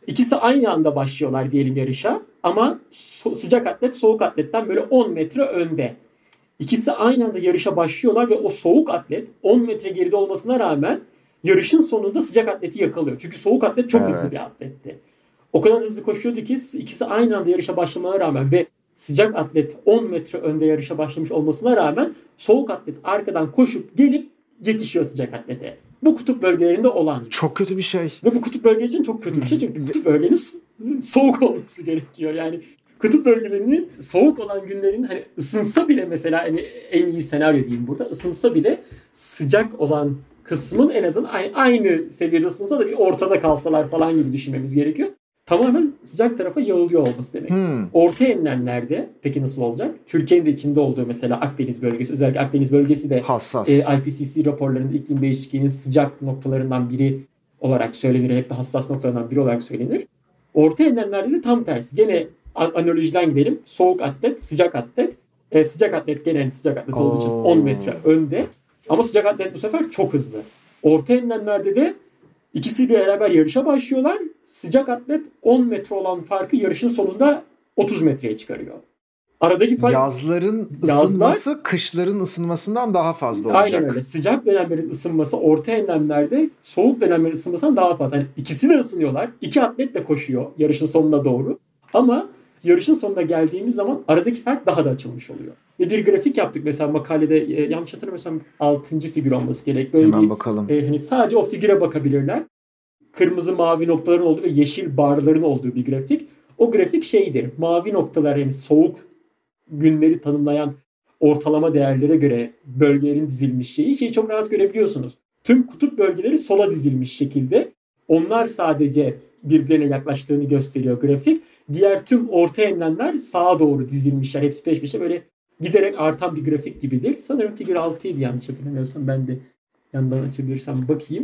İkisi aynı anda başlıyorlar diyelim yarışa. Ama sıcak atlet soğuk atletten böyle 10 metre önde. İkisi aynı anda yarışa başlıyorlar ve o soğuk atlet 10 metre geride olmasına rağmen yarışın sonunda sıcak atleti yakalıyor. Çünkü soğuk atlet çok evet. hızlı bir atletti. O kadar hızlı koşuyordu ki ikisi aynı anda yarışa başlamana rağmen ve sıcak atlet 10 metre önde yarışa başlamış olmasına rağmen soğuk atlet arkadan koşup gelip yetişiyor sıcak atlete. Bu kutup bölgelerinde olan. Çok kötü bir şey. Ve bu kutup bölgeleri için çok kötü bir şey. Çünkü kutup bölgenin soğuk olması gerekiyor. Yani kutup bölgelerinin soğuk olan günlerin hani ısınsa bile mesela hani en iyi senaryo diyeyim burada ısınsa bile sıcak olan kısmın en azından aynı seviyede ısınsa da bir ortada kalsalar falan gibi düşünmemiz gerekiyor tamamen sıcak tarafa yağılıyor olması demek. Hmm. Orta enlemlerde peki nasıl olacak? Türkiye'nin de içinde olduğu mesela Akdeniz bölgesi özellikle Akdeniz bölgesi de hassas. E, IPCC raporlarında iklim değişikliğinin sıcak noktalarından biri olarak söylenir. Hep hassas noktalarından biri olarak söylenir. Orta enlemlerde de tam tersi. Gene analojiden gidelim. Soğuk atlet, sıcak atlet. E, sıcak atlet gene sıcak atlet olduğu için 10 metre önde. Ama sıcak atlet bu sefer çok hızlı. Orta enlemlerde de İkisi beraber yarışa başlıyorlar. Sıcak atlet 10 metre olan farkı yarışın sonunda 30 metreye çıkarıyor. Aradaki fark yazların ısınması yazlar, kışların ısınmasından daha fazla olacak. Aynen öyle. Sıcak dönemlerin ısınması orta enlemlerde soğuk dönemlerin ısınmasından daha fazla. Yani ikisi de ısınıyorlar. İki atlet de koşuyor yarışın sonuna doğru. Ama yarışın sonuna geldiğimiz zaman aradaki fark daha da açılmış oluyor. Ve bir grafik yaptık mesela makalede e, yanlış hatırlamıyorsam 6. figür olması gerek. Böyle Hemen bir, bakalım. E, hani sadece o figüre bakabilirler. Kırmızı mavi noktaların olduğu ve yeşil barların olduğu bir grafik. O grafik şeydir. Mavi noktalar yani soğuk günleri tanımlayan ortalama değerlere göre bölgelerin dizilmiş şeyi şeyi çok rahat görebiliyorsunuz. Tüm kutup bölgeleri sola dizilmiş şekilde. Onlar sadece birbirine yaklaştığını gösteriyor grafik. Diğer tüm orta enlemler sağa doğru dizilmişler. Hepsi peş peşe böyle giderek artan bir grafik gibidir. Sanırım figür 6 idi yanlış hatırlamıyorsam ben de yandan açabilirsem bakayım.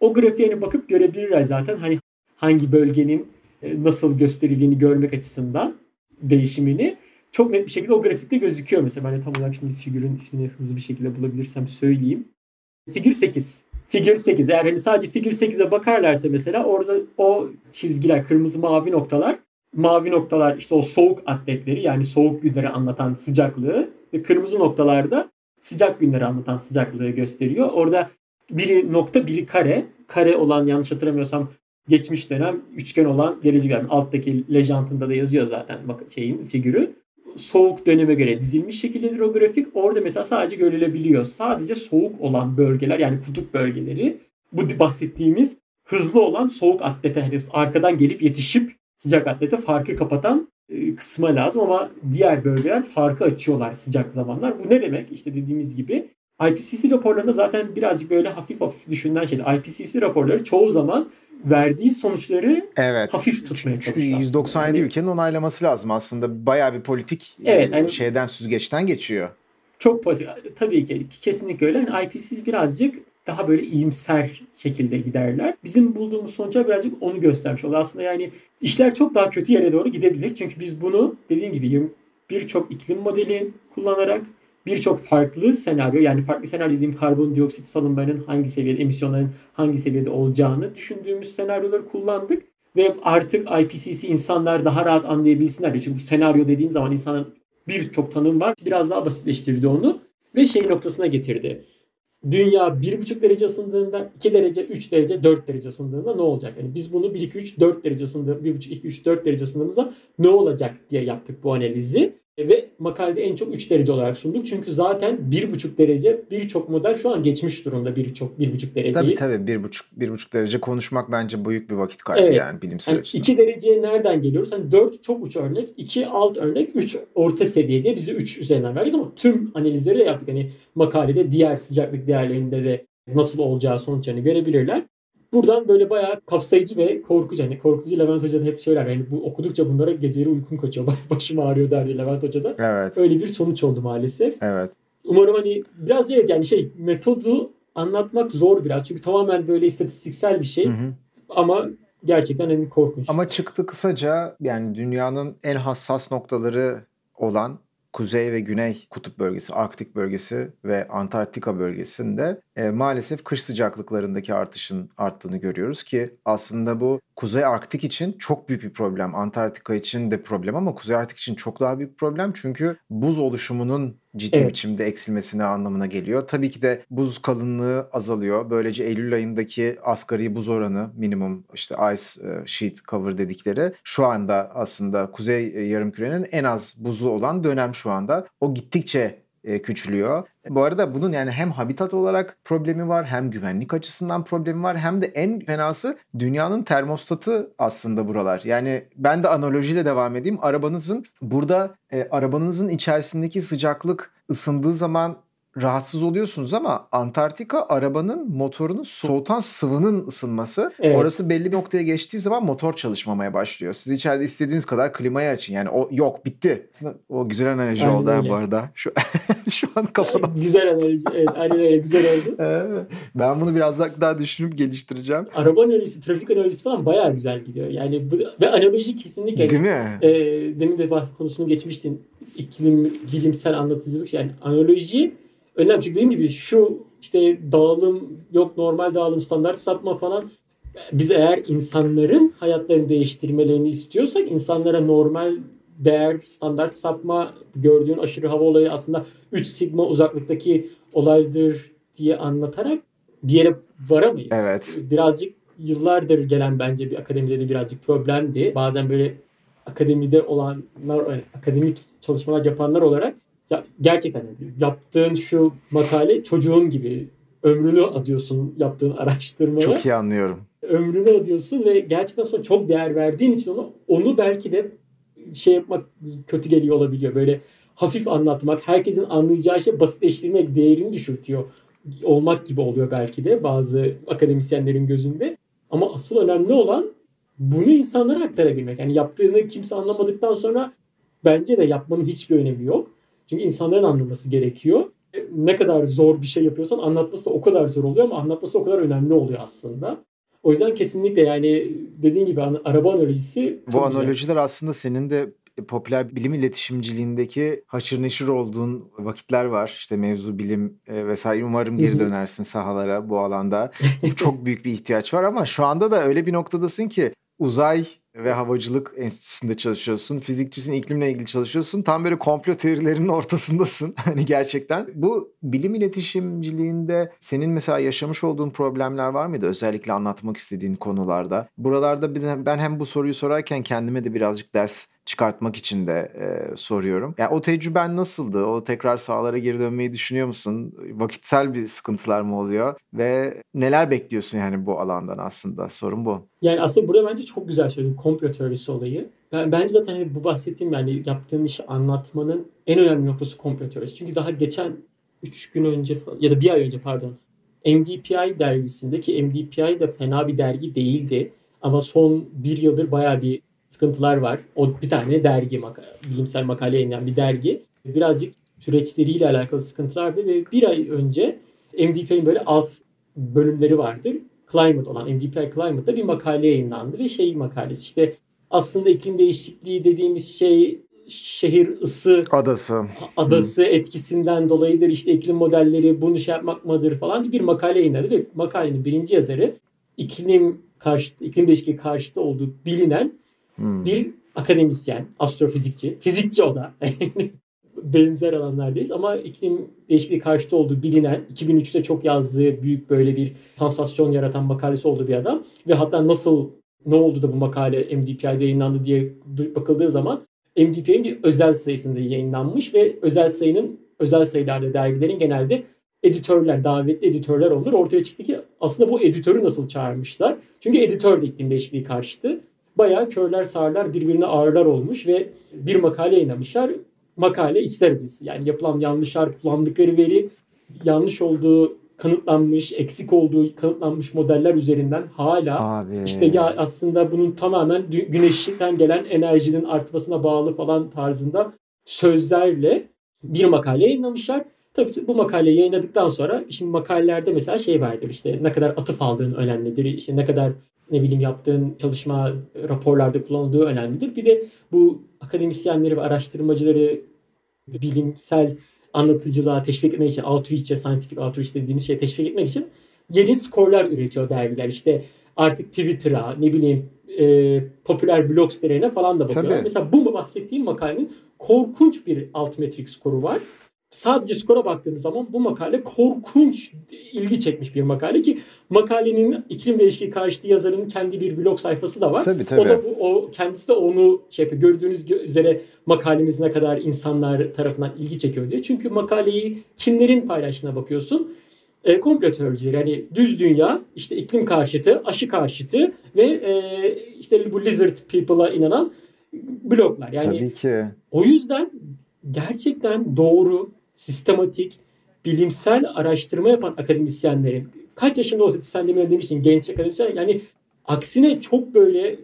O grafiğe hani bakıp görebilirler zaten hani hangi bölgenin e, nasıl gösterildiğini görmek açısından değişimini çok net bir şekilde o grafikte gözüküyor mesela. Ben de tam olarak şimdi figürün ismini hızlı bir şekilde bulabilirsem söyleyeyim. Figür 8. Figür 8. Eğer hani sadece figür 8'e bakarlarsa mesela orada o çizgiler, kırmızı mavi noktalar mavi noktalar işte o soğuk atletleri yani soğuk günleri anlatan sıcaklığı ve kırmızı noktalarda sıcak günleri anlatan sıcaklığı gösteriyor. Orada biri nokta biri kare. Kare olan yanlış hatırlamıyorsam geçmiş dönem üçgen olan gelecek dönem. Alttaki lejantında da yazıyor zaten bak şeyin figürü. Soğuk döneme göre dizilmiş şekildedir o grafik. Orada mesela sadece görülebiliyor. Sadece soğuk olan bölgeler yani kutup bölgeleri bu bahsettiğimiz hızlı olan soğuk atlete arkadan gelip yetişip sıcak atlete farkı kapatan e, kısma lazım ama diğer bölgeler farkı açıyorlar sıcak zamanlar. Bu ne demek? İşte dediğimiz gibi IPCC raporlarında zaten birazcık böyle hafif hafif düşünülen şeydi. IPCC raporları çoğu zaman verdiği sonuçları evet. hafif tutmaya çalışıyor. 197 yani, ülkenin onaylaması lazım aslında. Bayağı bir politik evet, yani, şeyden süzgeçten geçiyor. Çok politik. Tabii ki kesinlikle öyle. Yani IPCC birazcık daha böyle iyimser şekilde giderler. Bizim bulduğumuz sonuçlar birazcık onu göstermiş oldu. Aslında yani işler çok daha kötü yere doğru gidebilir. Çünkü biz bunu dediğim gibi birçok iklim modeli kullanarak birçok farklı senaryo yani farklı senaryo dediğim karbondioksit salınmalarının hangi seviyede, emisyonların hangi seviyede olacağını düşündüğümüz senaryoları kullandık. Ve artık IPCC insanlar daha rahat anlayabilsinler. Çünkü bu senaryo dediğin zaman insanın birçok tanım var. Biraz daha basitleştirdi onu ve şey noktasına getirdi dünya 1,5 derece ısındığında 2 derece, 3 derece, 4 derece ısındığında ne olacak? Yani biz bunu 1, 2, 3, 4 derece ısındığı, 1,5, 2, 3, 4 derece ısındığımızda ne olacak diye yaptık bu analizi. Ve makalede en çok 3 derece olarak sunduk. Çünkü zaten 1,5 derece birçok model şu an geçmiş durumda birçok 1,5 dereceyi. Tabii tabii 1,5 1,5 derece konuşmak bence büyük bir vakit kaybı evet. yani bilimsel yani açıdan. 2 dereceye nereden geliyoruz? Hani 4 çok uç örnek, 2 alt örnek, 3 orta seviye diye bizi 3 üzerinden verdik ama tüm analizleri de yaptık. Hani makalede diğer sıcaklık değerlerinde de nasıl olacağı sonuçlarını görebilirler. Buradan böyle bayağı kapsayıcı ve korkucu. Hani korkutucu Levent Hoca da hep söyler. Yani bu okudukça bunlara geceleri uykum kaçıyor. Başım ağrıyor derdi Levent Hoca da. Evet. Öyle bir sonuç oldu maalesef. Evet. Umarım hani biraz evet yani şey metodu anlatmak zor biraz. Çünkü tamamen böyle istatistiksel bir şey. Hı hı. Ama gerçekten en korkunç. Ama çıktı kısaca yani dünyanın en hassas noktaları olan kuzey ve güney kutup bölgesi, Arktik bölgesi ve Antarktika bölgesinde e, maalesef kış sıcaklıklarındaki artışın arttığını görüyoruz ki aslında bu Kuzey Arktik için çok büyük bir problem. Antarktika için de problem ama Kuzey Arktik için çok daha büyük problem. Çünkü buz oluşumunun ciddi evet. biçimde eksilmesine anlamına geliyor. Tabii ki de buz kalınlığı azalıyor. Böylece Eylül ayındaki asgari buz oranı minimum işte ice e, sheet cover dedikleri şu anda aslında kuzey e, yarımkürenin en az buzu olan dönem şu anda. O gittikçe e, küçülüyor. Bu arada bunun yani hem habitat olarak problemi var hem güvenlik açısından problemi var hem de en fenası dünyanın termostatı aslında buralar. Yani ben de analojiyle devam edeyim. Arabanızın burada e, arabanızın içerisindeki sıcaklık ısındığı zaman rahatsız oluyorsunuz ama Antarktika arabanın motorunu soğutan sıvının ısınması. Evet. Orası belli bir noktaya geçtiği zaman motor çalışmamaya başlıyor. Siz içeride istediğiniz kadar klimayı açın. Yani o yok bitti. O güzel analoji aynen oldu öyle. bu arada. Şu, şu an kafadan. güzel analoji. Evet aynen öyle güzel oldu. ben bunu biraz daha düşünüp geliştireceğim. Araba analojisi, trafik analojisi falan bayağı güzel gidiyor. Yani bu, ve analoji kesinlikle. Değil mi? E, demin de konusunu geçmiştin. İklim, bilimsel anlatıcılık. Yani analoji önemli. Çünkü dediğim gibi şu işte dağılım yok normal dağılım standart sapma falan biz eğer insanların hayatlarını değiştirmelerini istiyorsak insanlara normal değer, standart sapma, gördüğün aşırı hava olayı aslında 3 sigma uzaklıktaki olaydır diye anlatarak bir yere varamayız. Evet. Birazcık yıllardır gelen bence bir akademide de birazcık problemdi. Bazen böyle akademide olanlar, akademik çalışmalar yapanlar olarak ya gerçekten yaptığın şu makale çocuğun gibi ömrünü adıyorsun yaptığın araştırmaya. Çok iyi anlıyorum. Ömrünü adıyorsun ve gerçekten sonra çok değer verdiğin için onu onu belki de şey yapmak kötü geliyor olabiliyor. Böyle hafif anlatmak, herkesin anlayacağı şey basitleştirmek değerini düşürtüyor olmak gibi oluyor belki de bazı akademisyenlerin gözünde. Ama asıl önemli olan bunu insanlara aktarabilmek. Yani yaptığını kimse anlamadıktan sonra bence de yapmanın hiçbir önemi yok. Çünkü insanların anlaması gerekiyor. E, ne kadar zor bir şey yapıyorsan anlatması da o kadar zor oluyor ama anlatması o kadar önemli oluyor aslında. O yüzden kesinlikle yani dediğin gibi araba analojisi Bu analojiler güzel. aslında senin de popüler bilim iletişimciliğindeki haşır neşir olduğun vakitler var. İşte mevzu bilim e, vesaire. Umarım geri dönersin sahalara bu alanda. Çok büyük bir ihtiyaç var ama şu anda da öyle bir noktadasın ki uzay ve havacılık enstitüsünde çalışıyorsun. Fizikçisin, iklimle ilgili çalışıyorsun. Tam böyle komplo teorilerinin ortasındasın. Hani gerçekten. Bu bilim iletişimciliğinde senin mesela yaşamış olduğun problemler var mıydı? Özellikle anlatmak istediğin konularda. Buralarda ben hem bu soruyu sorarken kendime de birazcık ders çıkartmak için de e, soruyorum. Yani o tecrüben nasıldı? O tekrar sahalara geri dönmeyi düşünüyor musun? Vakitsel bir sıkıntılar mı oluyor? Ve neler bekliyorsun yani bu alandan aslında? Sorun bu. Yani aslında burada bence çok güzel söyledin komplo teorisi olayı. Ben, bence zaten hani bu bahsettiğim yani yaptığın işi anlatmanın en önemli noktası komplo teorisi. Çünkü daha geçen 3 gün önce ya da bir ay önce pardon MDPI dergisinde ki MDPI de fena bir dergi değildi. Ama son bir yıldır baya bir sıkıntılar var. O bir tane dergi, bilimsel makale yayınlayan bir dergi. Birazcık süreçleriyle alakalı sıkıntılar var ve bir ay önce MDP'nin böyle alt bölümleri vardır. Climate olan MDPI Climate'da bir makale yayınlandı ve şey makalesi işte aslında iklim değişikliği dediğimiz şey şehir ısı adası adası Hı. etkisinden dolayıdır işte iklim modelleri bunu şey yapmak mıdır falan bir makale yayınladı ve makalenin birinci yazarı iklim karşıtı iklim değişikliği karşıtı olduğu bilinen Hmm. Bir akademisyen, astrofizikçi, fizikçi o da. Benzer alanlardayız ama iklim değişikliği karşıtı olduğu bilinen 2003'te çok yazdığı büyük böyle bir sansasyon yaratan makalesi olduğu bir adam ve hatta nasıl ne oldu da bu makale MDPI'de yayınlandı diye bakıldığı zaman MDPI'nin bir özel sayısında yayınlanmış ve özel sayının özel sayılarda dergilerin genelde editörler, davetli editörler olur. Ortaya çıktı ki aslında bu editörü nasıl çağırmışlar? Çünkü editör de iklim değişikliği karşıtı bayağı körler sağırlar birbirine ağırlar olmuş ve bir makale yayınlamışlar. Makale içler acısı. Yani yapılan yanlışlar, kullandıkları veri yanlış olduğu kanıtlanmış, eksik olduğu kanıtlanmış modeller üzerinden hala Abi. işte ya aslında bunun tamamen güneşten gelen enerjinin artmasına bağlı falan tarzında sözlerle bir makale yayınlamışlar. Tabii bu makaleyi yayınladıktan sonra şimdi makalelerde mesela şey vardır işte ne kadar atıf aldığın önemlidir. işte ne kadar ne bileyim yaptığın çalışma raporlarda kullanıldığı önemlidir. Bir de bu akademisyenleri ve araştırmacıları bilimsel anlatıcılığa teşvik etmek için outreach'e, scientific outreach dediğimiz şey teşvik etmek için yeni skorlar üretiyor dergiler. İşte artık Twitter'a, ne bileyim e, popüler blog sitelerine falan da bakıyorlar. Tabii. Mesela bu bahsettiğim makalenin korkunç bir altmetrik skoru var sadece skora baktığınız zaman bu makale korkunç ilgi çekmiş bir makale ki makalenin iklim değişikliği karşıtı yazarının kendi bir blog sayfası da var. Tabii, tabii. O da bu, o kendisi de onu şey yapıyor. Gördüğünüz üzere makalemiz ne kadar insanlar tarafından ilgi çekiyor diye. Çünkü makaleyi kimlerin paylaştığına bakıyorsun. E, komplo teorileri yani düz dünya, işte iklim karşıtı, aşı karşıtı ve e, işte bu lizard people'a inanan bloglar. Yani Tabii ki. O yüzden gerçekten doğru sistematik, bilimsel araştırma yapan akademisyenlerin kaç yaşında olsa sen demin demiştin genç akademisyen yani aksine çok böyle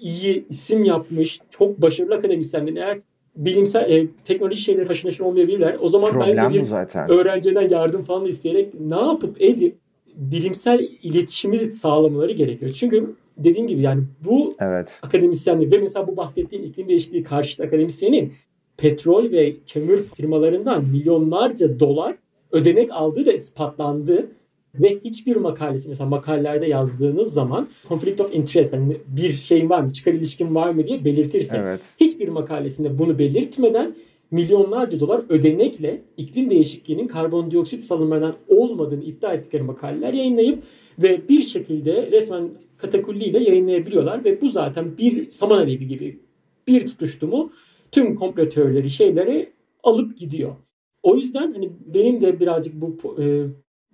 iyi isim yapmış, çok başarılı akademisyenlerin eğer bilimsel e, teknoloji şeyleri haşır neşir olmayabilirler. O zaman Problem bence bir zaten. öğrenciden yardım falan isteyerek ne yapıp edip bilimsel iletişimi sağlamaları gerekiyor. Çünkü dediğim gibi yani bu evet. akademisyenlik ve mesela bu bahsettiğim iklim değişikliği karşıtı akademisyenin petrol ve kömür firmalarından milyonlarca dolar ödenek aldığı da ispatlandı. Ve hiçbir makalesi mesela makalelerde yazdığınız zaman conflict of interest yani bir şey var mı çıkar ilişkin var mı diye belirtirsin. Evet. Hiçbir makalesinde bunu belirtmeden milyonlarca dolar ödenekle iklim değişikliğinin karbondioksit salınmadan olmadığını iddia ettikleri makaleler yayınlayıp ve bir şekilde resmen katakulliyle yayınlayabiliyorlar ve bu zaten bir saman alevi gibi bir tutuştu mu tüm komplo teorileri şeyleri alıp gidiyor. O yüzden hani benim de birazcık bu e,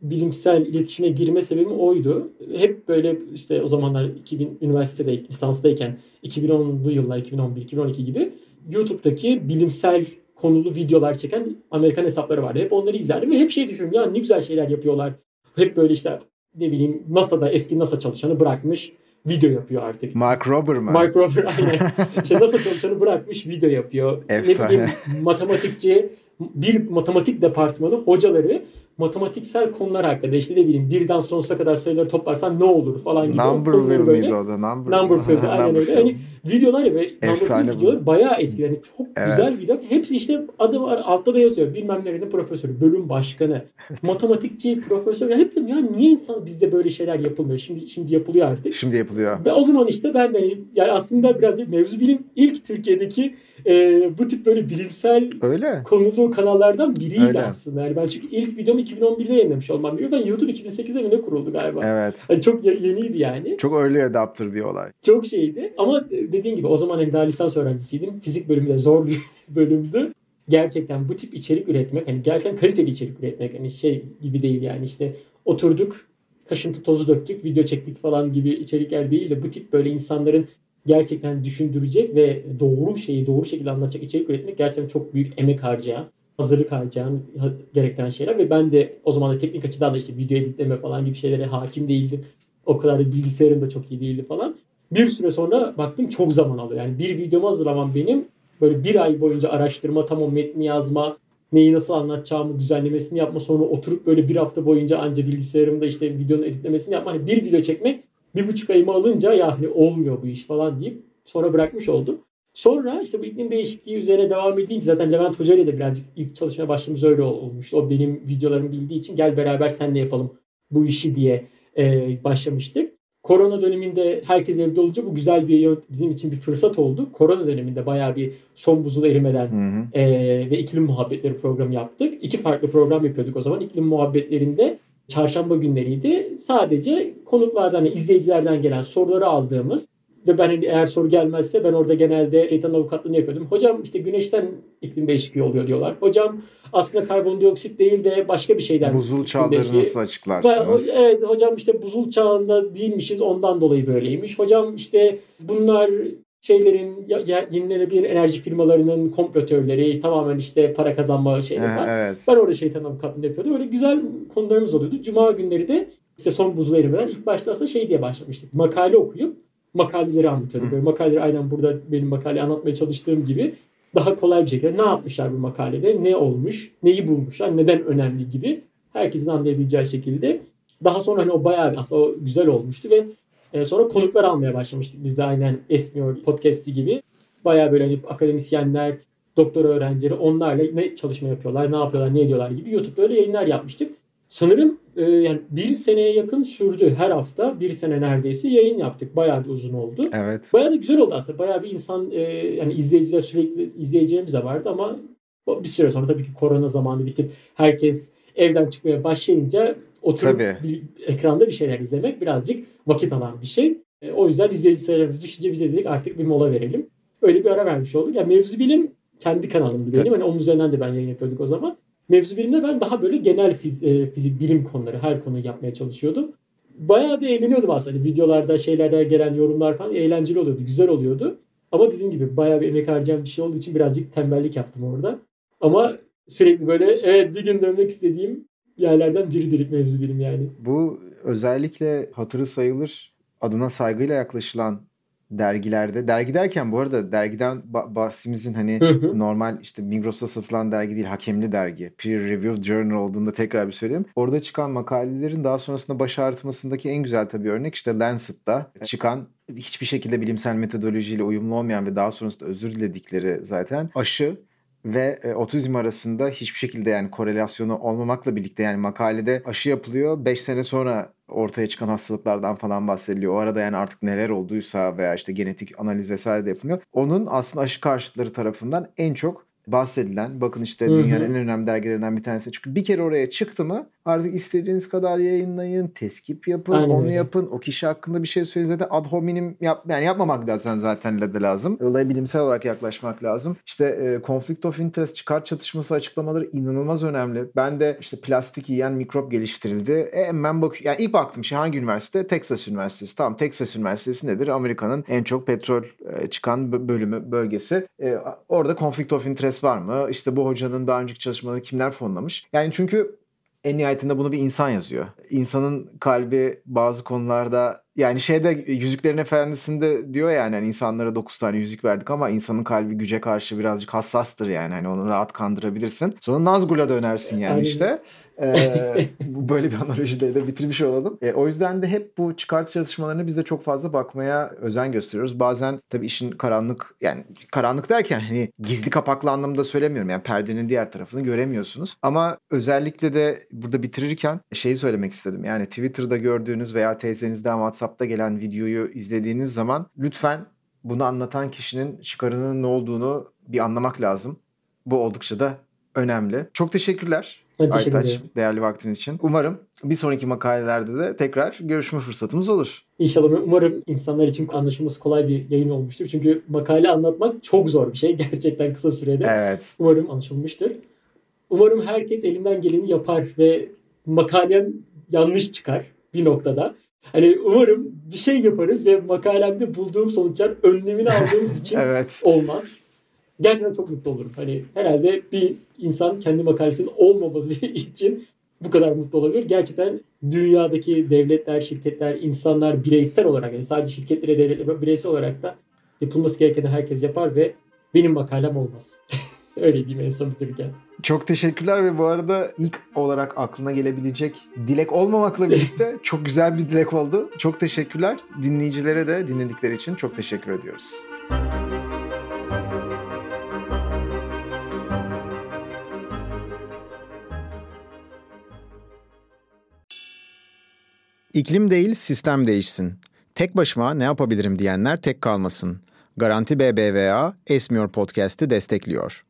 bilimsel iletişime girme sebebim oydu. Hep böyle işte o zamanlar 2000 üniversitede lisanstayken 2010'lu yıllar 2011 2012 gibi YouTube'daki bilimsel konulu videolar çeken Amerikan hesapları vardı. Hep onları izlerdim ve hep şey düşünüyorum ya ne güzel şeyler yapıyorlar. Hep böyle işte ne bileyim NASA'da eski NASA çalışanı bırakmış video yapıyor artık. Mark Rober mı? Mark Rober aynen. işte nasıl çalışanı bırakmış video yapıyor. Efsane. Ne bileyim matematikçi bir matematik departmanı hocaları matematiksel konular hakkında işte ne bileyim birden sonsuza kadar sayıları toplarsan ne olur falan gibi. Numberville miydi o da? Number, Numberville aynen öyle. Hani videolar ve Efsane videolar bayağı eski. Yani çok Evet. güzel videolar. Hepsi işte adı var altta da yazıyor. Bilmem nerenin profesörü, bölüm başkanı, matematikçi, profesör. Ya hep dedim ya niye insan bizde böyle şeyler yapılmıyor? Şimdi şimdi yapılıyor artık. Şimdi yapılıyor. Ve o zaman işte ben de hani, yani aslında biraz mevzu bilim ilk Türkiye'deki e, bu tip böyle bilimsel Öyle. konulu kanallardan biriydi Öyle. aslında. Yani ben çünkü ilk videomu 2011'de yayınlamış olmam gerekiyor. Zaten YouTube 2008'de mi ne kuruldu galiba. Evet. Hani çok ye- yeniydi yani. Çok early adapter bir olay. Çok şeydi. Ama dediğin gibi o zaman hani daha lisans öğrencisiydim. Fizik bölümü de zor bir bölümdü. Gerçekten bu tip içerik üretmek hani gerçekten kaliteli içerik üretmek hani şey gibi değil yani işte oturduk kaşıntı tozu döktük video çektik falan gibi içerikler değil de bu tip böyle insanların gerçekten düşündürecek ve doğru şeyi doğru şekilde anlatacak içerik üretmek gerçekten çok büyük emek harcayan hazırlık harcayan ha- gerektiren şeyler ve ben de o zaman da teknik açıdan da işte video editleme falan gibi şeylere hakim değildim. O kadar da bilgisayarım da çok iyi değildi falan. Bir süre sonra baktım çok zaman alıyor. Yani bir videomu hazırlamam benim böyle bir ay boyunca araştırma, tam o metni yazma, neyi nasıl anlatacağımı düzenlemesini yapma sonra oturup böyle bir hafta boyunca anca bilgisayarımda işte videonun editlemesini yapma. Hani bir video çekmek bir buçuk ayımı alınca ya hani olmuyor bu iş falan deyip sonra bırakmış oldum. Sonra işte bu iklim değişikliği üzerine devam edince zaten Levent Hoca ile de birazcık ilk çalışmaya başladığımız öyle ol- olmuştu. O benim videolarımı bildiği için gel beraber senle yapalım bu işi diye e, başlamıştık. Korona döneminde herkes evde olunca bu güzel bir bizim için bir fırsat oldu. Korona döneminde bayağı bir son buzul erimeden Hı hı. ee, ve iklim muhabbetleri programı yaptık. İki farklı program yapıyorduk o zaman. İklim muhabbetlerinde çarşamba günleriydi. Sadece konuklardan, hani izleyicilerden gelen soruları aldığımız ve ben hani eğer soru gelmezse ben orada genelde şeytan avukatlığını yapıyordum. Hocam işte güneşten iklim değişikliği oluyor diyorlar. Hocam aslında karbondioksit değil de başka bir şeyden. Buzul çağları nasıl açıklarsınız? Evet hocam işte buzul çağında değilmişiz ondan dolayı böyleymiş. Hocam işte bunlar şeylerin yenilenebilir enerji firmalarının komplo tamamen işte para kazanma şeyleri var. evet. Ben orada şeytan avukatlığını yapıyordum. Öyle güzel konularımız oluyordu. Cuma günleri de işte son buzul erimeden ilk başta aslında şey diye başlamıştık. Makale okuyup makaleleri anlatıyorduk. Böyle makaleleri aynen burada benim makale anlatmaya çalıştığım gibi daha kolay bir şekilde ne yapmışlar bu makalede, ne olmuş, neyi bulmuşlar, neden önemli gibi herkesin anlayabileceği şekilde. Daha sonra hani o bayağı aslında o güzel olmuştu ve e, sonra konuklar almaya başlamıştık. Biz de aynen Esmiyor podcast'i gibi. Bayağı böyle hani akademisyenler, doktora öğrencileri onlarla ne çalışma yapıyorlar, ne yapıyorlar, ne ediyorlar gibi YouTube'da öyle yayınlar yapmıştık. Sanırım e, yani bir seneye yakın sürdü her hafta. Bir sene neredeyse yayın yaptık. Bayağı bir uzun oldu. Evet. Bayağı da güzel oldu aslında. Bayağı bir insan e, yani izleyiciler sürekli izleyeceğimiz de vardı ama bir süre sonra tabii ki korona zamanı bitip herkes evden çıkmaya başlayınca oturup Tabii. bir, ekranda bir şeyler izlemek birazcık vakit alan bir şey. E, o yüzden izleyici sayılarımız düşünce biz de dedik artık bir mola verelim. Öyle bir ara vermiş olduk. Yani mevzu bilim kendi kanalımdı benim. Hani onun üzerinden de ben yayın yapıyorduk o zaman. Mevzu bilimde ben daha böyle genel fiz- e, fizik, bilim konuları, her konuyu yapmaya çalışıyordum. Bayağı da eğleniyordum aslında. Hani videolarda, şeylerde gelen yorumlar falan eğlenceli oluyordu, güzel oluyordu. Ama dediğim gibi bayağı bir emek harcayan bir şey olduğu için birazcık tembellik yaptım orada. Ama sürekli böyle evet bir gün dönmek istediğim yerlerden biridir mevzu bilim yani. Bu özellikle hatırı sayılır adına saygıyla yaklaşılan dergilerde. Dergi derken bu arada dergiden ba- bahsimizin hani normal işte Migros'ta satılan dergi değil hakemli dergi. Peer Reviewed Journal olduğunda tekrar bir söyleyeyim. Orada çıkan makalelerin daha sonrasında baş ağrıtmasındaki en güzel tabii örnek işte Lancet'ta çıkan hiçbir şekilde bilimsel metodolojiyle uyumlu olmayan ve daha sonrasında özür diledikleri zaten aşı ve e, otizm arasında hiçbir şekilde yani korelasyonu olmamakla birlikte yani makalede aşı yapılıyor. 5 sene sonra ortaya çıkan hastalıklardan falan bahsediliyor. O arada yani artık neler olduysa veya işte genetik analiz vesaire de yapılıyor. Onun aslında aşı karşıtları tarafından en çok bahsedilen bakın işte dünyanın en önemli dergilerinden bir tanesi. Çünkü bir kere oraya çıktı mı artık istediğiniz kadar yayınlayın, teskip yapın, Aynen onu yapın. O kişi hakkında bir şey söyleyin zaten ad hominem yap, yani yapmamak lazım zaten de lazım. Olaya bilimsel olarak yaklaşmak lazım. İşte e, conflict of interest, çıkar çatışması açıklamaları inanılmaz önemli. Ben de işte plastik yiyen mikrop geliştirildi. E, hemen bak yani ilk baktım şey hangi üniversite? Texas Üniversitesi. Tamam Texas Üniversitesi nedir? Amerika'nın en çok petrol e, çıkan bö- bölümü bölgesi. E, orada conflict of interest var mı? İşte bu hocanın daha önceki çalışmalarını kimler fonlamış? Yani çünkü en nihayetinde bunu bir insan yazıyor. İnsanın kalbi bazı konularda Yani şeyde Yüzüklerin Efendisi'nde diyor yani hani insanlara 9 tane yüzük verdik ama insanın kalbi güce karşı birazcık hassastır yani. Hani onu rahat kandırabilirsin. Sonra Nazgul'a dönersin yani Aynen. işte. Ee, böyle bir analojiyle de bitirmiş olalım. E, o yüzden de hep bu çıkartı çalışmalarına biz de çok fazla bakmaya özen gösteriyoruz. Bazen tabii işin karanlık yani karanlık derken hani gizli kapaklı anlamda söylemiyorum. Yani perdenin diğer tarafını göremiyorsunuz. Ama özellikle de burada bitirirken şeyi söylemek istedim. Yani Twitter'da gördüğünüz veya teyzenizden WhatsApp'ta gelen videoyu izlediğiniz zaman lütfen bunu anlatan kişinin çıkarının ne olduğunu bir anlamak lazım. Bu oldukça da önemli. Çok teşekkürler. Ben teşekkür Aytaç, değerli vaktin için. Umarım bir sonraki makalelerde de tekrar görüşme fırsatımız olur. İnşallah umarım insanlar için anlaşılması kolay bir yayın olmuştur. Çünkü makale anlatmak çok zor bir şey. Gerçekten kısa sürede. Evet. Umarım anlaşılmıştır. Umarım herkes elinden geleni yapar ve makalem yanlış çıkar bir noktada. Hani umarım bir şey yaparız ve makalemde bulduğum sonuçlar önlemini aldığımız için evet. olmaz gerçekten çok mutlu olurum. Hani herhalde bir insan kendi makalesinin olmaması için bu kadar mutlu olabilir. Gerçekten dünyadaki devletler, şirketler, insanlar bireysel olarak yani sadece şirketlere, devletlere bireysel olarak da yapılması gerekeni herkes yapar ve benim makalem olmaz. Öyle diyeyim en son bitirirken. Çok teşekkürler ve bu arada ilk olarak aklına gelebilecek dilek olmamakla birlikte çok güzel bir dilek oldu. Çok teşekkürler. Dinleyicilere de dinledikleri için çok teşekkür ediyoruz. İklim değil sistem değişsin. Tek başıma ne yapabilirim diyenler tek kalmasın. Garanti BBVA Esmiyor Podcast'i destekliyor.